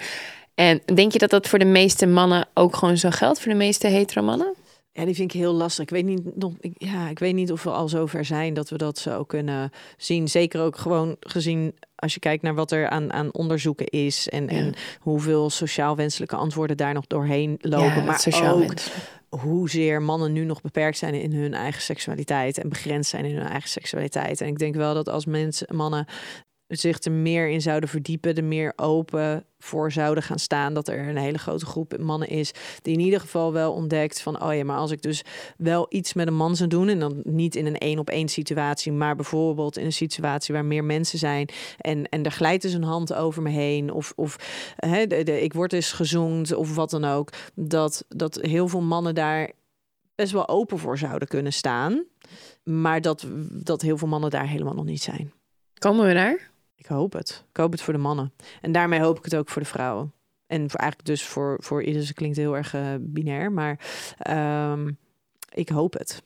En denk je dat dat voor de meeste mannen ook gewoon zo geldt, voor de meeste hetero mannen? Ja, die vind ik heel lastig. Ik weet niet, nog, ik, ja, ik weet niet of we al zover zijn dat we dat zo kunnen zien. Zeker ook gewoon gezien als je kijkt naar wat er aan, aan onderzoeken is en, en hoeveel sociaal wenselijke antwoorden daar nog doorheen lopen. maar sociaal ook wens. Hoezeer mannen nu nog beperkt zijn in hun eigen seksualiteit en begrensd zijn in hun eigen seksualiteit. En ik denk wel dat als mensen, mannen zich er meer in zouden verdiepen, er meer open voor zouden gaan staan, dat er een hele grote groep mannen is die in ieder geval wel ontdekt van, oh ja, maar als ik dus wel iets met een man zou doen en dan niet in een één op één situatie, maar bijvoorbeeld in een situatie waar meer mensen zijn en, en er glijdt dus een hand over me heen of, of hè, de, ik word eens gezoend of wat dan ook, dat, dat heel veel mannen daar best wel open voor zouden kunnen staan, maar dat, dat heel veel mannen daar helemaal nog niet zijn. Komen we daar? Ik hoop het. Ik hoop het voor de mannen. En daarmee hoop ik het ook voor de vrouwen. En voor eigenlijk dus voor, voor ieder, ze klinkt heel erg uh, binair, maar ehm, ik hoop het.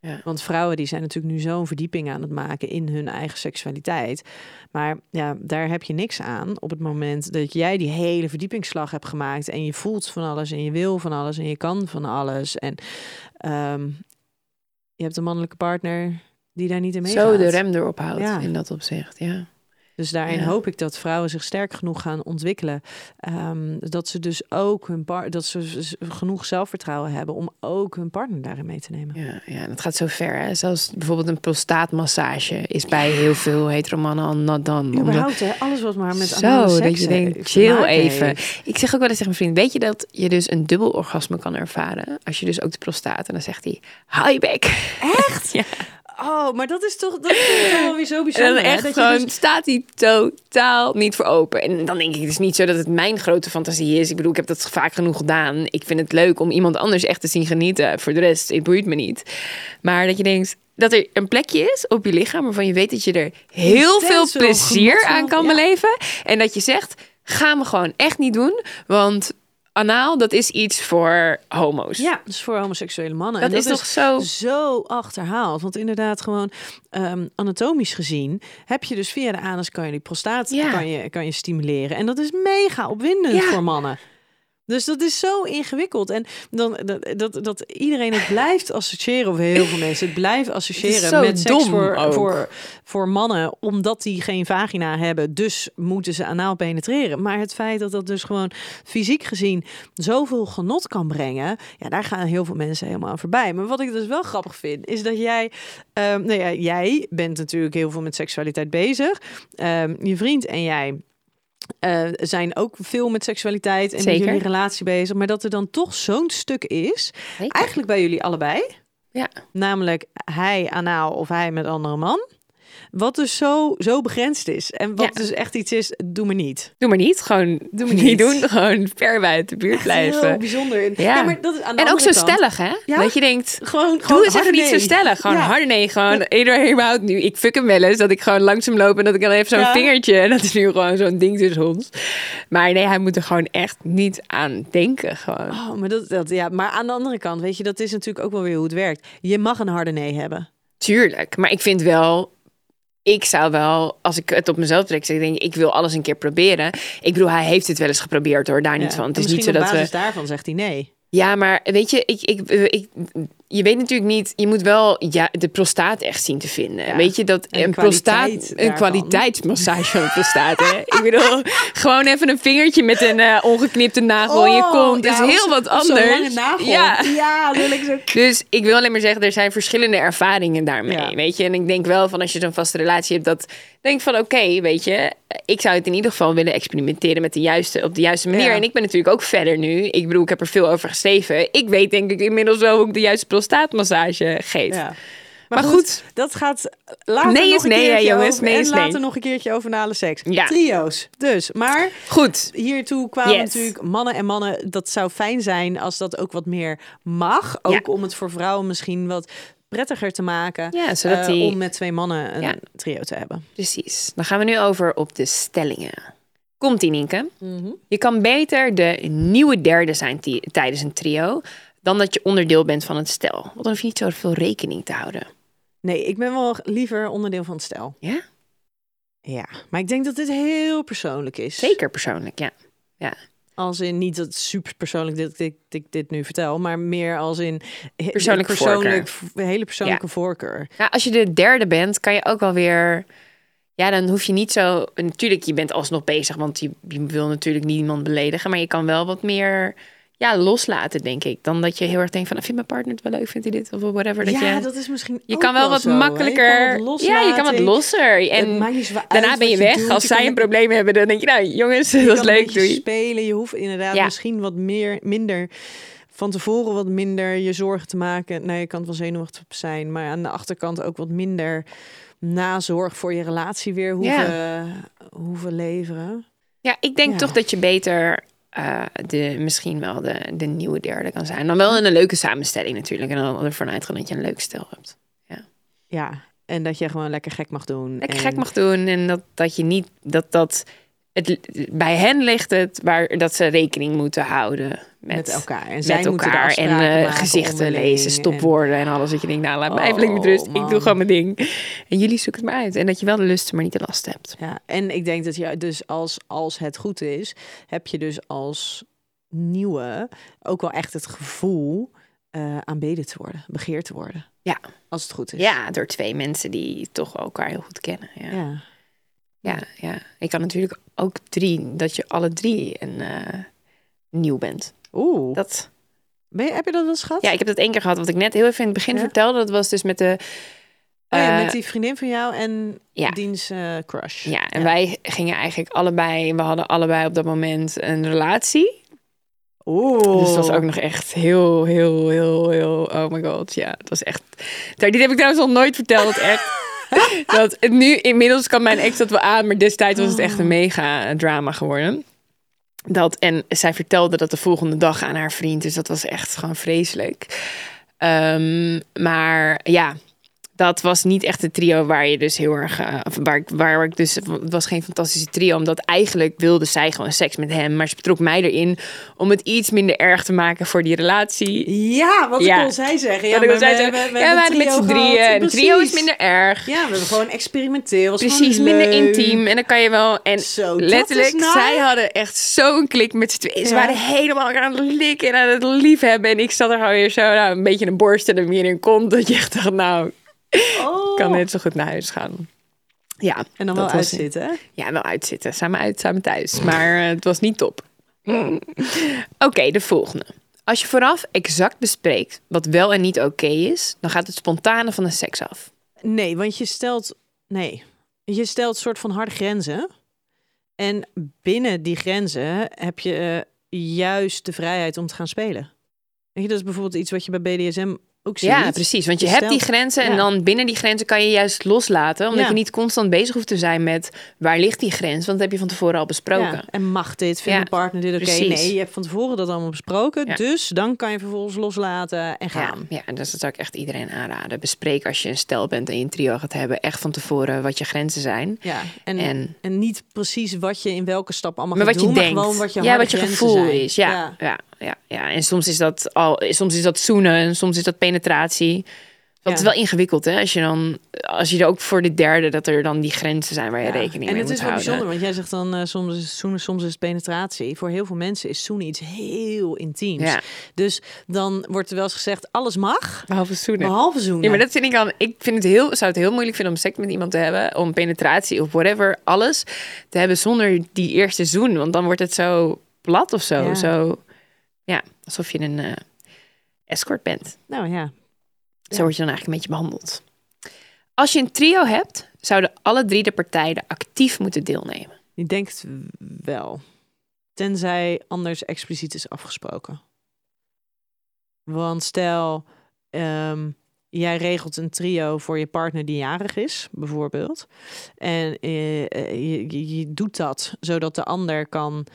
Ja. Want vrouwen die zijn natuurlijk nu zo'n verdieping aan het maken in hun eigen seksualiteit. Maar ja, daar heb je niks aan op het moment dat jij die hele verdiepingsslag hebt gemaakt. En je voelt van alles en je wil van alles en je kan van alles. En ehm, je hebt een mannelijke partner die daar niet in meegaat. Zo de rem erop houdt Ja. in dat opzicht, ja. Dus daarin Ja. hoop ik dat vrouwen zich sterk genoeg gaan ontwikkelen. Ehm, dat ze dus ook hun par dat ze genoeg zelfvertrouwen hebben om ook hun partner daarin mee te nemen. Ja, ja, en het gaat zo ver. Hè? Zelfs bijvoorbeeld een prostaatmassage is bij heel veel heteromannen al not done. Omdat- Überhaupt, hè, alles wat maar met Zo, dat je denkt, chill even. heeft. Ik zeg ook wel eens tegen mijn vriend, weet je dat je dus een dubbel orgasme kan ervaren? Als je dus ook de prostaat, en dan zegt hij, hou je bek. Echt? Ja. Oh, maar dat is toch, dat is toch wel weer zo En bijzonder. dan hè, echt gewoon dus- staat hij totaal niet voor open. En dan denk ik, het is niet zo dat het mijn grote fantasie is. Ik bedoel, ik heb dat vaak genoeg gedaan. Ik vind het leuk om iemand anders echt te zien genieten. Voor de rest, het boeit me niet. Maar dat je denkt dat er een plekje is op je lichaam waarvan je weet dat je er heel Intens veel plezier aan kan ja. beleven. En dat je zegt, gaan we gewoon echt niet doen. Want anaal, dat is iets voor homo's. Ja, dus voor homoseksuele mannen. Dat En is toch zo- zo achterhaald. Want inderdaad, gewoon ehm, anatomisch gezien heb je dus via de anus kan je die prostaat Ja. kan je, kan je stimuleren. En dat is mega opwindend Ja. voor mannen. Dus dat is zo ingewikkeld. En dan, dat, dat, dat iedereen het blijft associëren, of heel veel mensen het blijven associëren met seks voor, ook. voor, voor mannen, omdat die geen vagina hebben. Dus moeten ze anaal penetreren. Maar het feit dat dat dus gewoon fysiek gezien zoveel genot kan brengen, ja, daar gaan heel veel mensen helemaal aan voorbij. Maar wat ik dus wel grappig vind, is dat jij, ehm, nou ja, jij bent natuurlijk heel veel met seksualiteit bezig. Ehm, je vriend en jij eh, zijn ook veel met seksualiteit en met jullie relatie bezig. Maar dat er dan toch zo'n stuk is, Zeker. eigenlijk bij jullie allebei. Ja. Namelijk hij anaal of hij met andere man. Wat dus zo, zo begrensd is. En wat Ja. dus echt iets is, doe me niet. Doe maar niet. Gewoon Doe maar niet. niet. doen. Gewoon ver buiten de buurt blijven. Heel bijzonder. Ja. maar dat is aan de En ook zo kant- stellig, hè? Ja? Dat je denkt, Gewoon, doe gewoon eens even harde niet zo stellig. Gewoon Ja. harde nee. Gewoon iedereen überhaupt nu. Ik fuck hem wel eens. Dat ik gewoon langzaam loop en dat ik dan even zo'n Ja. vingertje. En dat is nu gewoon zo'n ding tussen ons. Maar nee, hij moet er gewoon echt niet aan denken. Gewoon. Oh, maar, dat, dat, ja, maar aan de andere kant, weet je, dat is natuurlijk ook wel weer hoe het werkt. Je mag een harde nee hebben. Tuurlijk. Maar ik vind wel... Ik zou wel, als ik het op mezelf trek, zeg ik denk, ik wil alles een keer proberen. Ik bedoel, hij heeft het wel eens geprobeerd hoor, daar niet van. Het is niet zo dat op we... basis daarvan zegt hij nee. Ja, maar weet je, ik, ik, ik, je weet natuurlijk niet, je moet wel ja, de prostaat echt zien te vinden. Ja. Weet je dat En een prostaat, een kwaliteitsmassage van de prostaat. Hè? ik bedoel, gewoon even een vingertje met een eh, ongeknipte nagel in je kont is Oh, ja, heel of wat anders. lange nagel. Ja. ja wil ik zo. Dus ik wil alleen maar zeggen, er zijn verschillende ervaringen daarmee, Ja. weet je. En ik denk wel van als je zo'n vaste relatie hebt, dat denk van oké, weet je, ik zou het in ieder geval willen experimenteren met de juiste, op de juiste manier. En ik ben natuurlijk ook verder nu. Ik bedoel, ik heb er veel over geschreven. Ik weet denk ik inmiddels wel hoe ik de juiste prostaatmassage geef. Ja. Maar goed. dat gaat later Nee nog is een nee, keertje jongens. over- Nee en is nee. later nog een keertje over nale seks. Ja. Trio's. Dus, maar Goed. hiertoe kwamen Yes. natuurlijk mannen en mannen. Dat zou fijn zijn als dat ook wat meer mag. Ook Ja. om het voor vrouwen misschien wat prettiger te maken. Ja, zodat eh, die- om met twee mannen een Ja. trio te hebben. Precies. Dan gaan we nu over op de stellingen. Komt-ie, Nienke? Je kan beter de nieuwe derde zijn ti- tijdens een trio... dan dat je onderdeel bent van het stel. Want dan hoef je niet zoveel rekening te houden. Nee, ik ben wel liever onderdeel van het stel. Ja? Ja, maar ik denk dat dit heel persoonlijk is. Zeker persoonlijk, ja. ja. Als in niet dat super persoonlijk dit, dit, dit, dit nu vertel, maar meer als in he- Persoonlijke persoonlijk, hele persoonlijke Ja. voorkeur. Nou, als je de derde bent, kan je ook wel weer. Ja, dan hoef je niet zo. Natuurlijk, je bent alsnog bezig, want je, je wil natuurlijk niemand beledigen. Maar je kan wel wat meer ja, loslaten, denk ik. Dan dat je heel erg denkt van, "Ah, vindt mijn partner het wel leuk, vindt hij dit of whatever. Dat ja, je, dat is misschien. je kan wel wat zo. Je makkelijker. wat ja, je kan wat losser. En daarna ben je weg. doet. Als Je zij kan een probleem hebben, dan denk je, nou jongens, dat is leuk, doei. spelen. Je hoeft inderdaad Ja. misschien wat meer, minder van tevoren wat minder je zorgen te maken. Nou, je kan wel zenuwachtig zijn, maar aan de achterkant ook wat minder nazorg voor je relatie weer hoeven, hoeven leveren. Ja, ik denk Ja. toch dat je beter eh, de, misschien wel de, de nieuwe derde kan zijn. Dan wel in een leuke samenstelling natuurlijk. En dan ervan uitgaan dat je een leuk stel hebt. Ja, en dat je gewoon lekker gek mag doen. Lekker en, gek mag doen. En dat, dat je niet... Dat, dat het, bij hen ligt het waar dat ze rekening moeten houden met, met elkaar. En zij met moeten de elkaar. En eh, gezichten lezen, en- stopwoorden en alles. Dat je denkt, nou laat mij Oh, even met rust. Ik man. doe gewoon mijn ding. En jullie zoeken het maar uit. En dat je wel de lust, maar niet de last hebt. Ja, en ik denk dat je dus als, als het goed is, heb je dus als nieuwe ook wel echt het gevoel eh aanbeden te worden, begeerd te worden. Ja. Als het goed is. Ja, door twee mensen die toch elkaar heel goed kennen. Ja. Ja. Ja, ja. Ik kan natuurlijk ook drie, dat je alle drie een, eh, nieuw bent. Oeh. Dat, Ben je, heb je dat wel eens gehad? ja, ik heb dat één keer gehad, wat ik net heel even in het begin Ja? vertelde. Dat was dus met de. Oh ja, eh, met die vriendin van jou en ja. diens eh, crush. Ja, en wij gingen eigenlijk allebei, we hadden allebei op dat moment een relatie. Oeh. Dus dat was ook nog echt heel, heel, heel, heel, oh my god. Ja, het was echt. Dit heb ik trouwens nog nooit verteld, echt. dat nu, inmiddels kan mijn ex dat wel aan, maar destijds was het echt een mega drama geworden. Dat, en zij vertelde dat de volgende dag aan haar vriend, dus dat was echt gewoon vreselijk. Ehm, maar ja, dat was niet echt een trio waar je dus heel erg. of waar, ik, waar ik dus. Het was geen fantastische trio, omdat eigenlijk wilde zij gewoon seks met hem. Maar ze betrok mij erin om het iets minder erg te maken voor die relatie. Ja, wat Ja. al zei zeggen. Ja, zij we- we- we ja, we met z'n drieën. En een trio is minder erg. Ja, we hebben gewoon experimenteel. Precies, gewoon minder intiem. En dan kan je wel. En Zo, letterlijk, zij hadden echt zo'n klik met z'n tweeën. Ze Ja. waren helemaal aan het likken en aan het liefhebben. En ik zat er gewoon weer zo, nou, een beetje een borsten en meer in kont. Dat je echt dacht, nou, Oh. ik kan net zo goed naar huis gaan. Ja, En dan wel uitzitten? Ja, wel uitzitten. Samen uit, samen thuis. Maar eh, het was niet top. Oké, de volgende. Als je vooraf exact bespreekt wat wel en niet oké is, dan gaat het spontane van de seks af. Nee, want je stelt... Nee. Je stelt soort van harde grenzen. En binnen die grenzen heb je eh, juist de vrijheid om te gaan spelen. Weet je, dat is bijvoorbeeld iets wat je bij BDSM ook. Ja, precies. Want je Je hebt die grenzen en ja. dan binnen die grenzen kan je juist loslaten. Omdat Ja. je niet constant bezig hoeft te zijn met waar ligt die grens. Want dat heb je van tevoren al besproken. Ja, en mag dit? Vindt mijn partner dit oké? Nee, je hebt van tevoren dat allemaal besproken. Dus dan kan je vervolgens loslaten en gaan. ja, en dus dat zou ik echt iedereen aanraden. Bespreek als je een stel bent en je een trio gaat hebben, echt van tevoren wat je grenzen zijn. Ja, en, En- en, niet precies wat je in welke stap allemaal Maar gaat wat je doen, denkt. maar gewoon wat je ja, wat je gevoel zijn. is. Ja, ja. Ja, ja, En soms is dat al, soms is dat zoenen, en soms is dat penetratie. Dat Ja. is wel ingewikkeld, hè? Als je dan, als je er ook voor de derde, dat er dan die grenzen zijn waar je Ja. rekening en mee het moet is wel houden. bijzonder, want jij zegt dan eh, soms is het zoenen, soms is het penetratie. Voor heel veel mensen is zoenen iets heel intiems. Ja. Dus dan wordt er wel eens gezegd, alles mag, Behalve zoenen. behalve zoenen. Ja, maar dat vind ik dan. Ik vind het heel, zou het heel moeilijk vinden om seks met iemand te hebben, om penetratie of whatever, alles te hebben zonder die eerste zoen, want dan wordt het zo plat of zo, Ja. zo, ja, alsof je een eh, escort bent. Nou ja, Zo word je dan eigenlijk een beetje behandeld. Als je een trio hebt, zouden alle drie de partijen actief moeten deelnemen. ik denk het wel. Tenzij anders expliciet is afgesproken. Want stel, ehm, jij regelt een trio voor je partner die jarig is, bijvoorbeeld. En eh, eh, je, je, je doet dat zodat de ander kan,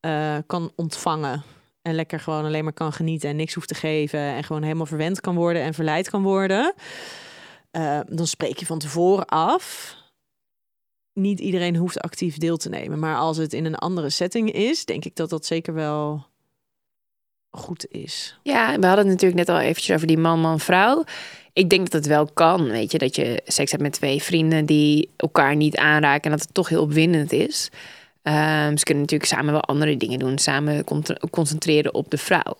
eh, kan ontvangen. En lekker gewoon alleen maar kan genieten en niks hoeft te geven. En gewoon helemaal verwend kan worden en verleid kan worden. Eh, dan spreek je van tevoren af. Niet iedereen hoeft actief deel te nemen. Maar als het in een andere setting is, denk ik dat dat zeker wel goed is. Ja, we hadden het natuurlijk net al eventjes over die man, man, vrouw. Ik denk dat het wel kan, weet je, dat je seks hebt met twee vrienden die elkaar niet aanraken en dat het toch heel opwindend is. Ehm, ze kunnen natuurlijk samen wel andere dingen doen, samen con- concentreren op de vrouw.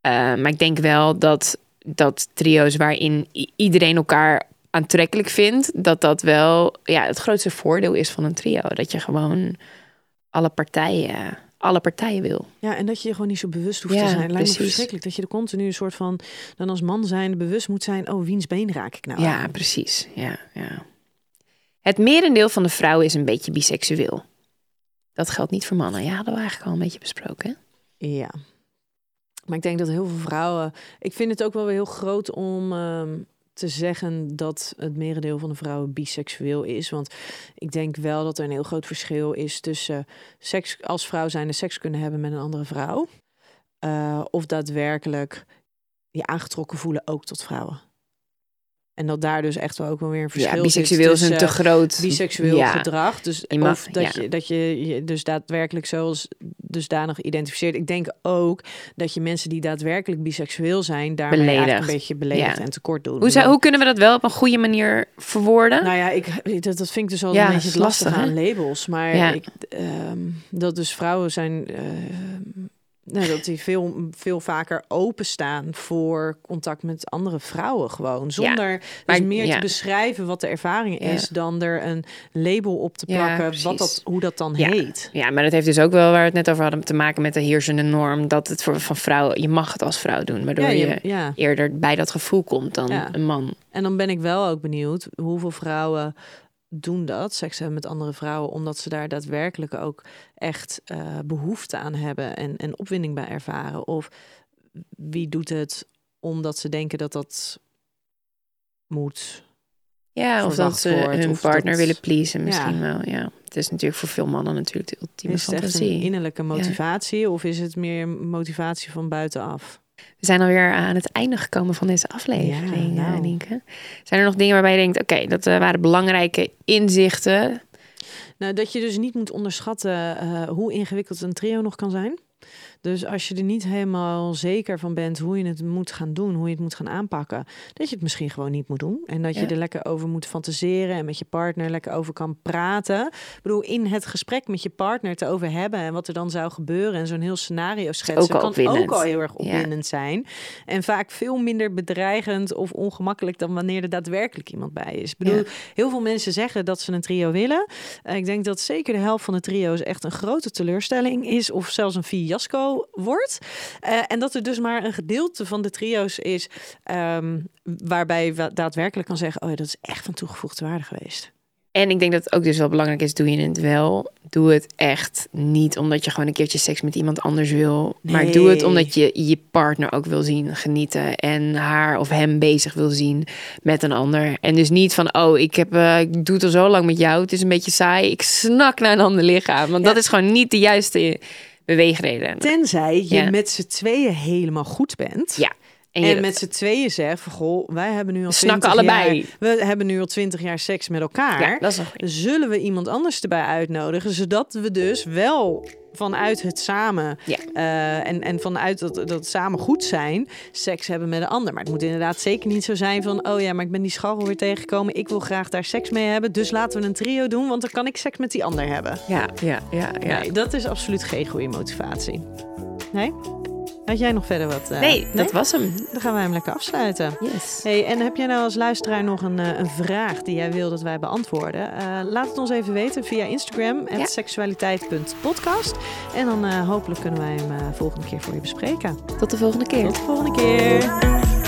Ehm, maar ik denk wel dat, dat trio's waarin iedereen elkaar aantrekkelijk vindt, dat dat wel ja, het grootste voordeel is van een trio. Dat je gewoon alle partijen, alle partijen wil. Ja, en dat je je gewoon niet zo bewust hoeft Ja, te zijn. Lijkt me verschrikkelijk dat je er continu een soort van... dan als man zijn bewust moet zijn... oh, wiens been raak ik nou Ja, aan? precies. Ja, ja. Het merendeel van de vrouwen is een beetje biseksueel. Dat geldt niet voor mannen. Ja, hadden we eigenlijk al een beetje besproken. Ja. Maar ik denk dat heel veel vrouwen... Ik vind het ook wel weer heel groot om ehm, te zeggen dat het merendeel van de vrouwen biseksueel is. Want ik denk wel dat er een heel groot verschil is tussen seks als vrouw zijn de seks kunnen hebben met een andere vrouw. eh, of daadwerkelijk je aangetrokken voelen ook tot vrouwen. En dat daar dus echt wel ook wel weer een verschil Ja, biseksueel is een te tussen groot... biseksueel ja. gedrag. Dus mag- of dat, ja. je, dat je je dus daadwerkelijk zoals dusdanig identificeert. Ik denk ook dat je mensen die daadwerkelijk biseksueel zijn, eigenlijk Beledigt. een beetje beledigd en tekort doen. Hoe, zou, hoe kunnen we dat wel op een goede manier verwoorden? Nou ja, ik, dat, dat vind ik dus al een beetje lastig lastig, aan labels. Maar ik, ehm, dat dus vrouwen zijn... eh, nou, dat die veel, veel vaker openstaan voor contact met andere vrouwen gewoon. Zonder maar- dus meer ja. te beschrijven wat de ervaring Ja. is... dan er een label op te plakken wat dat, hoe dat dan heet. Ja, maar dat heeft dus ook wel waar we het net over hadden te maken met de heersende norm. Dat het voor van vrouwen, je mag het als vrouw doen, waardoor je, je- ja. eerder bij dat gevoel komt dan Ja. een man. En dan ben ik wel ook benieuwd hoeveel vrouwen doen dat, seks hebben met andere vrouwen, omdat ze daar daadwerkelijk ook echt eh, behoefte aan hebben en, en opwinding bij ervaren. Of wie doet het omdat ze denken dat dat moet. Ja, of dat ze wordt, hun of partner dat- willen pleasen misschien Ja. wel. Ja, het is natuurlijk voor veel mannen natuurlijk de ultieme Is het echt een innerlijke motivatie of is het meer motivatie van buitenaf? We zijn alweer aan het einde gekomen van deze aflevering, Ja, ja, nou. Zijn er nog dingen waarbij je denkt, oké, dat eh, waren belangrijke inzichten. Nou, dat je dus niet moet onderschatten eh, hoe ingewikkeld een trio nog kan zijn. Dus als je er niet helemaal zeker van bent hoe je het moet gaan doen, hoe je het moet gaan aanpakken, dat je het misschien gewoon niet moet doen. En dat je er lekker over moet fantaseren en met je partner lekker over kan praten. Ik bedoel, in het gesprek met je partner het over hebben en wat er dan zou gebeuren en zo'n heel scenario schetsen, ook kan opwindend. ook al heel erg Ja. opwindend zijn. En vaak veel minder bedreigend of ongemakkelijk dan wanneer er daadwerkelijk iemand bij is. Ik bedoel, Ja. heel veel mensen zeggen dat ze een trio willen. Eh, ik denk dat zeker de helft van de trio's echt een grote teleurstelling is of zelfs een fiasco wordt. Eh, en dat er dus maar een gedeelte van de trio's is ehm, waarbij je daadwerkelijk kan zeggen: Oh ja, dat is echt van toegevoegde waarde geweest. En ik denk dat het ook dus wel belangrijk is, doe je het wel. Doe het echt niet omdat je gewoon een keertje seks met iemand anders wil. Maar doe het omdat je je partner ook wil zien genieten. En haar of hem bezig wil zien met een ander. En dus niet van, oh, ik, heb, eh, ik doe het al zo lang met jou. Het is een beetje saai. Ik snak naar een ander lichaam. Want Ja. dat is gewoon niet de juiste beweegreden. Tenzij je Ja. met z'n tweeën helemaal goed bent. Ja. En, met z'n tweeën zegt van goh, wij hebben nu al snakken 20 allebei. Jaar, we hebben nu al twintig jaar seks met elkaar. ja, dat is nog zullen we iemand anders erbij uitnodigen, zodat we dus wel vanuit het samen Ja. eh, en, en vanuit dat, dat samen goed zijn, seks hebben met een ander. Maar het moet inderdaad zeker niet zo zijn van, oh ja, maar ik ben die scharrel weer tegengekomen, ik wil graag daar seks mee hebben, dus laten we een trio doen, want dan kan ik seks met die ander hebben. Ja, ja, ja, ja. Nee, dat is absoluut geen goede motivatie. Nee? Had jij nog verder wat? eh, Nee, dat was hem. Dan gaan wij hem lekker afsluiten. Yes. Hey, en heb jij nou als luisteraar nog een, eh, een vraag die jij wil dat wij beantwoorden? Eh, laat het ons even weten via Instagram, Ja. seksualiteit.podcast. En dan hopelijk kunnen wij hem volgende keer voor je bespreken. Tot de volgende keer. Tot de volgende keer.